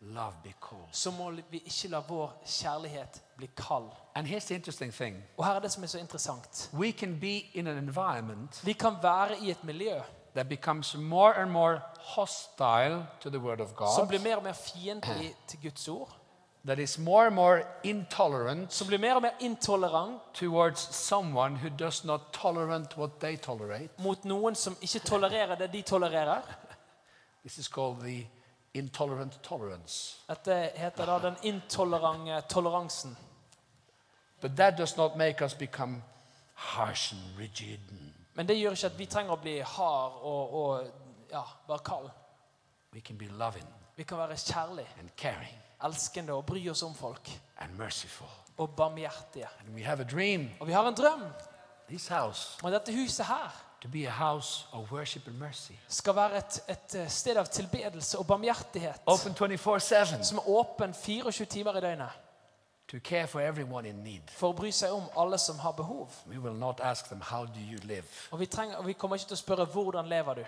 love be cold. så må vi ikke la vår kjærlighet bli kald. And here's the interesting thing Og her er det som er så interessant. we can be in an environment Vi kan være i et miljø that becomes more and more hostile to the Word of som blir mer og mer fiendtlig til Guds ord. that is more and more intolerant Som blir mer og mer intolerant towards someone who does not tolerate what they tolerate. mot noen som ikke tolererer det de tolererer. This is called the intolerant tolerance. Dette heter da den intolerante toleransen. But that does not make us become harsh and rigid. And Men det gjør ikke at vi trenger å bli hard og, og ja, bare kald. Vi kan være kjærlige, elskende og bry oss om folk. Og barmhjertige. Og vi har en drøm om dette huset her skal være et, et eh, sted av tilbedelse og barmhjertighet. Open 24 7 Som er åpen 24 timer i døgnet. To care for everyone in need. For å bry seg om alle som har behov. We will not ask them, How do you live? Og vi, trenger, vi kommer ikke til å spørre hvordan lever du.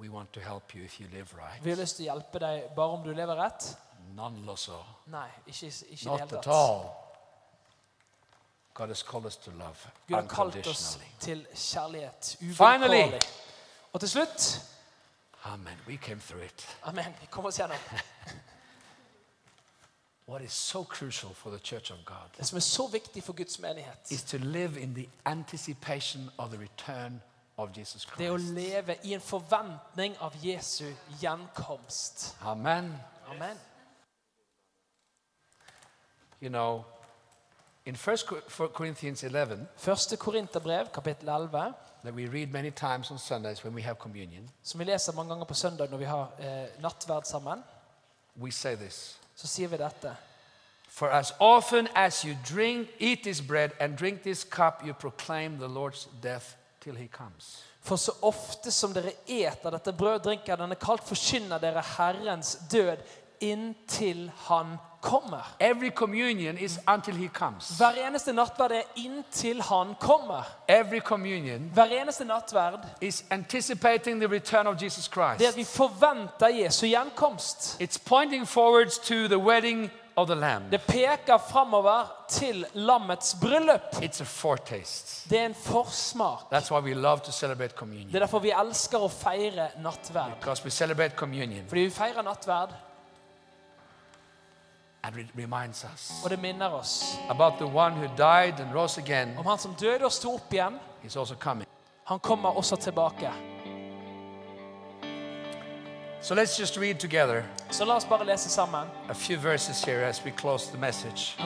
We want to help you if you live right. Vi har lyst til å hjelpe deg bare om du lever rett. None less. Nei, ikke, ikke Not at all. God has called us to love Gud har kalt oss til kjærlighet. Uvilkårlig. Og til slutt Amen. We came through it. Amen. Vi kommer oss gjennom. *laughs* What is so crucial for the church of God Det som er så viktig for Guds menighet, is to live in the anticipation of the return of Jesus det er å Christ. leve i en forventning av Jesu gjenkomst. Amen. Amen. You know, in 1 Corinthians 11, Første Korinterbrev, kapittel 11, that we read many times on Sundays when we have communion, som vi leser mange ganger på søndag når vi har eh, nattverd sammen, we say this. Så sier vi dette. For as often as you drink, eat this bread and drink this cup, you proclaim the Lord's death till he comes. For så ofte som dere eter dette brød drinker denne kaldt, forkynner dere Herrens død inntil Han kommer. Every communion is until he comes. Hver eneste nattverd er inntil Han kommer. Every communion Hver eneste nattverd is anticipating the return of Jesus det er at vi forventer Jesu gjenkomst. It's pointing forwards to the wedding of the Lamb. Det peker framover til lammets bryllup. It's a foretaste. Det er en forsmak. That's why we love to celebrate Det er derfor vi elsker å feire nattverd. Because we celebrate communion Fordi vi feirer nattverd, and it reminds us og det minner oss about the one who died and rose again om han som døde og sto opp igjen. is also coming. Han kommer også tilbake. So let's just read together Så la oss bare lese sammen. a few verses here as we close the message.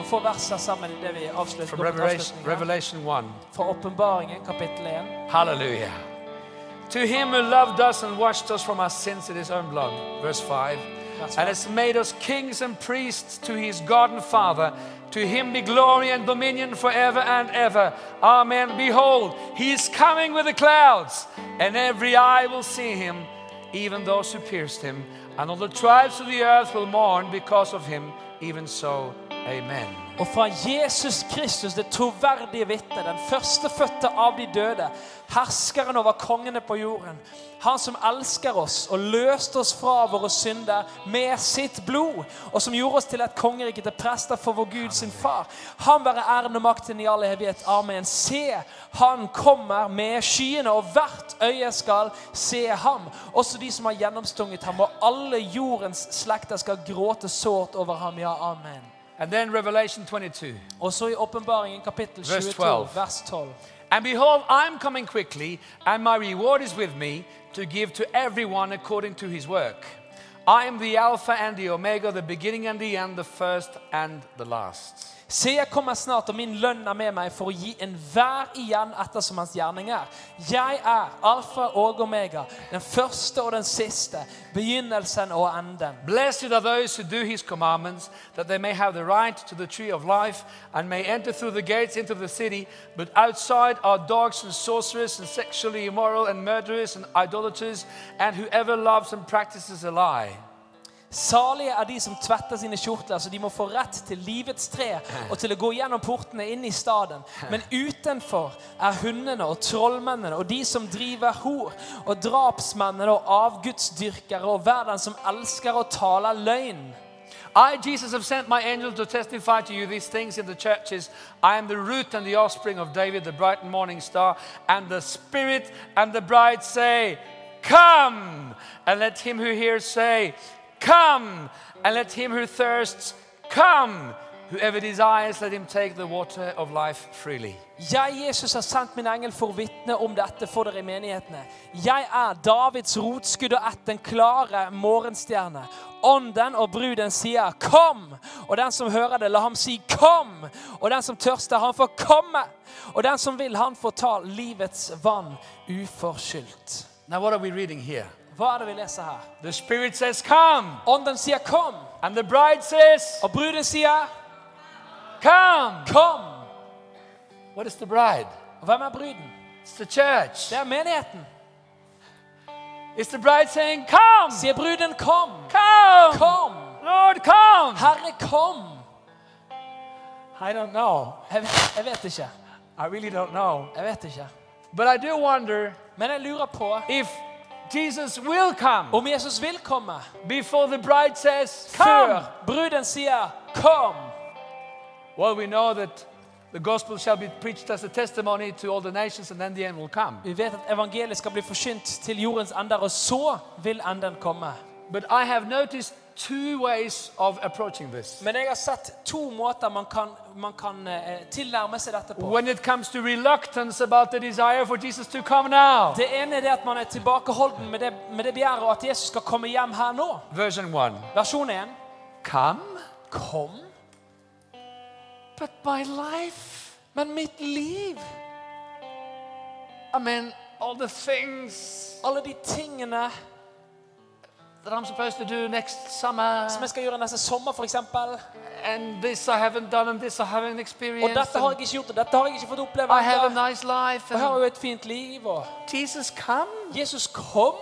Sammen i det vi avslutter. From går mot Revelation, avslutningen. Revelation 1. Fra åpenbaringen, kapittel 1. Hallelujah. To him who loved us and washed us from our sins in his own blood. Verse 5. And 5. has made us kings and priests to his God and Father. To him be glory and dominion forever and ever. Amen. Behold, he is coming with the clouds, and every eye will see him, even those who pierced him. And all the tribes of the earth will mourn because of him. Even so, amen. Og fra Jesus Kristus, det troverdige vitnet, den førstefødte av de døde, herskeren over kongene på jorden, han som elsker oss og løste oss fra våre synder med sitt blod, og som gjorde oss til et kongerike til prester for vår Gud sin far. Han være æren og makten i all evighet. Amen. Se, han kommer med skyene, og hvert øye skal se ham. Også de som har gjennomstunget ham, og alle jordens slekter skal gråte sårt over ham. Ja, amen. And then Revelation 22. Og så i åpenbaringen kapittel Verse 22, 12. vers 12. And behold, I'm coming quickly, and my reward is with me to give to everyone according to his work. I am the Alpha and the Omega, the beginning and the end, the first and the last. Se, jeg kommer snart, og min lønn er med meg for å gi enhver igjen etter som hans gjerning er. Jeg er alfa og omega, den første og den siste, begynnelsen og enden. Blessed are those who do his commandments, that they may have the right to the tree of life and may enter through the gates into the city. But outside are dogs and sorcerers and sexually immoral and murderers and idolaters and whoever loves and practices a lie. Salige er de som tvetter sine kjortler, så de må få rett til livets tre og til å gå gjennom portene inn i staden. Men utenfor er hundene og trollmennene og de som driver hor, og drapsmennene og avgudsdyrkere og hver den som elsker å tale løgn. I, Jesus, have sent my angel to testify to you these things in the churches. I am the root and the offspring of David, the bright morning star. And the Spirit and the bride say, Come! And let him who hears say, Come! And let him who thirsts come! Whoever desires, let him take the water of life freely. Jeg, Jesus, har sendt min engel for å vitne om dette for dere i menighetene. Jeg er Davids rotskudd og ett, den klare morgenstjerne. Ånden og bruden sier 'kom', og den som hører det, la ham si 'kom'. Og den som tørster, han får komme. Og den som vil, han får ta livets vann uforskyldt. Now, what are we reading here? Det vi leser her? The Spirit says, Come! Ånden sier 'kom', And the bride says, og bruden sier Come! 'kom'. What is the bride? Og hvem er bruden? It's the church. Det er menigheten. Is the bride saying, Come! Sier bruden 'kom', Come! kom. Lord, come! Herre, kom. I don't know. Jeg, jeg vet ikke. I really don't know. Jeg vet ikke. But I do wonder Men jeg lurer på if Jesus will come om Jesus vil komme before the bride says, Come! før bruden sier 'kom'. Well, we know that the gospel shall be preached as a testimony to all the nations, and then the end will come. Vi vet at evangeliet skal bli forsynt til jordens ender, og så vil enden komme. But I have noticed two ways of approaching this. Men jeg har sett to måter man kan, man kan eh, tilnærme seg dette på. When it comes to reluctance about the desire for Jesus to come now. Det ene er det at man er tilbakeholden med det, med det begjæret og at Jesus skal komme hjem her nå. Version 1 Versjon 1. Come, Kom, but my life. men mitt liv, I mean, all the things alle de tingene that I'm supposed to do next summer, som jeg skal gjøre neste sommer f.eks. and this I haven't done, and this I haven't Og experienced. dette har jeg ikke gjort, og dette har jeg ikke fått oppleve I have a nice life. Og har jo et fint liv. Og Jesus, come. Jesus kom.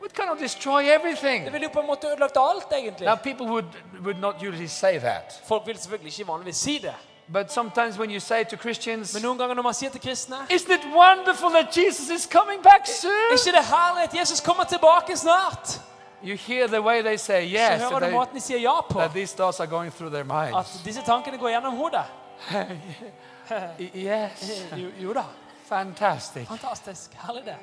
Would kind of destroy everything. Det ville jo på en måte ødelagt alt, egentlig. Now, people would, would not usually say that. Folk vil selvfølgelig ikke vanligvis si det. But sometimes when you say to Christians, Men noen ganger når man sier til kristne Isn't it wonderful that Jesus is coming back soon? Er ikke det herlig at Jesus kommer tilbake snart? You hear the way they say Så yes, hører that, du måten de sier ja på. that these thoughts are going through their minds. At disse tankene går gjennom hodet. *laughs* Yes, *laughs* Jo, jo da. fantastic. Fantastisk. Herlig det.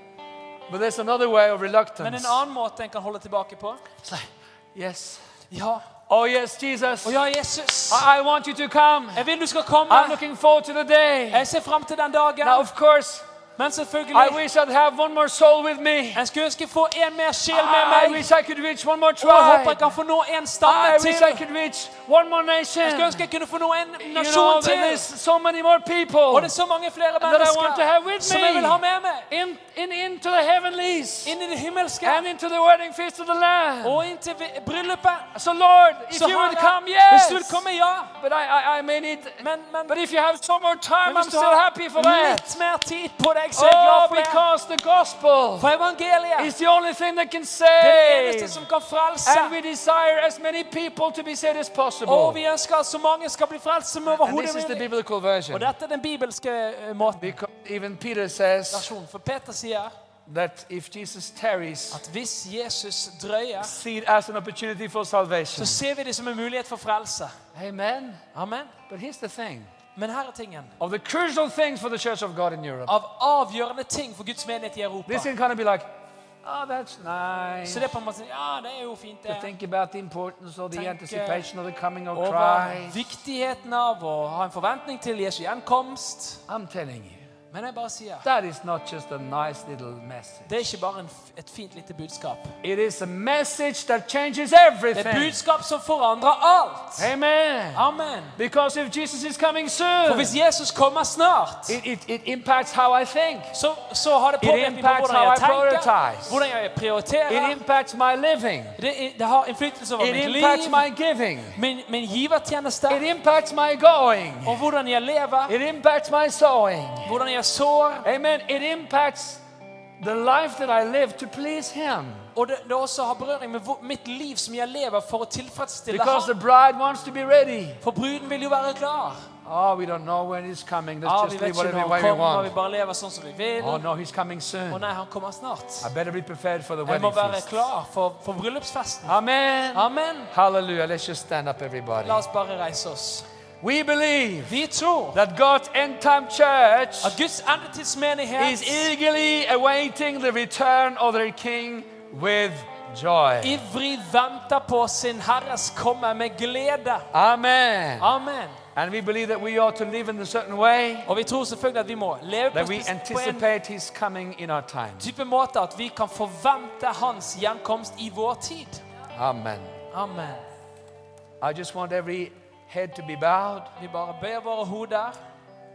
But there's another way of Men en annen måte en kan holde tilbake på It's like, yes. Ja. Oh, yes, Jesus. Oh, ja, Jesus. I, I want you to come. Jeg vil du skal komme. I'm looking forward to the day. Jeg ser frem til den dagen. Now, of course, Men I selvfølgelig wish I'd have one more soul with me. Jeg skulle ønske få en mer sjel med meg. wish I could reach one more Og jeg håper jeg kan få nå en I stamme til. wish I could reach one more Jeg skulle ønske jeg kunne få nå en You know, nasjon til. there's so many more Og det er så mange flere that I want to mennesker have with som jeg vil ha med meg. in, in, into the heavenlies Inn i det himmelske. and into the wedding feast of the land. Og inn til bryllupet. So, Lord, if Så you would come, yes. hvis du vil komme, ja. But I, I, I may need. Men, men, But if you have some more time, I'm still happy for that. litt mer tid på deg, jeg Oh, glad for because the gospel For evangeliet is the only thing that can det er det eneste som kan frelse. And we desire as many people to be saved as possible. Og vi ønsker at så mange skal bli frelst som overhodet mulig. Og dette er den bibelske eh, måten. Because even Peter says. For Peter sier that if Jesus tarries, at hvis Jesus drøyer, see it as an opportunity for salvation. så ser vi det som en mulighet for frelse. Amen. Amen. But here's the thing Men her er tingen. of the crucial things for the church of God in Europe. Av avgjørende ting for Guds menighet i Europa. This can kind of be like, oh, that's nice. Så det er på en måte Ja, det er jo fint, To det. think about the importance or the Tenke anticipation of the coming of Over Christ. viktigheten av å ha en forventning til Jesu gjenkomst. I'm telling you, Men jeg bare sier that is not just a nice little message. det er ikke bare en, et fint lite budskap. It is a message that changes Det er et everything. budskap som forandrer alt. Amen. Amen. Because if Jesus is coming For soon, hvis Jesus kommer snart, it, it, it impacts how I think. så, så har det påvirkning på impacts hvordan how jeg I tenker, prioritize. hvordan jeg It prioriterer. impacts my living. Det, det har innflytelse over It mitt impacts liv, my giving. min, min givertjeneste, It impacts my going. og hvordan jeg lever, It impacts my sowing. hvordan jeg sår. Amen. It impacts the life that I live to please Him. Og det, det også har berøring med mitt liv som jeg lever for å tilfredsstille Because the ham. bride wants to be ready. For bruden vil jo være klar. Oh, we don't know when he's coming. Let's Ah, just live whatever way we want. vi bare lever sånn som vi vil. Oh no, he's coming Å Oh, nei, han kommer snart. I better be prepared for the Jeg må være feast. klar for, for bryllupsfesten. Amen. Amen. Hallelujah. Let's just stand up, everybody. La oss bare reise oss. We believe Vi tror that God's end time church at Guds endetidsmenighet is eagerly awaiting the return of their King with joy. ivrig venter på sin Herres komme med glede. Amen. Amen. And we believe that we ought to live in a certain way Og vi tror selvfølgelig at vi må leve på, that we spes- på en anticipate His coming in our time. type måte at vi kan forvente Hans gjenkomst i vår tid. Amen. Amen. I just want every head to be bowed, Vi bare bøyer våre hoder,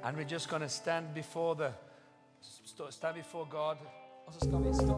and we're just going to stand before the stand before God. Og så skal vi stå.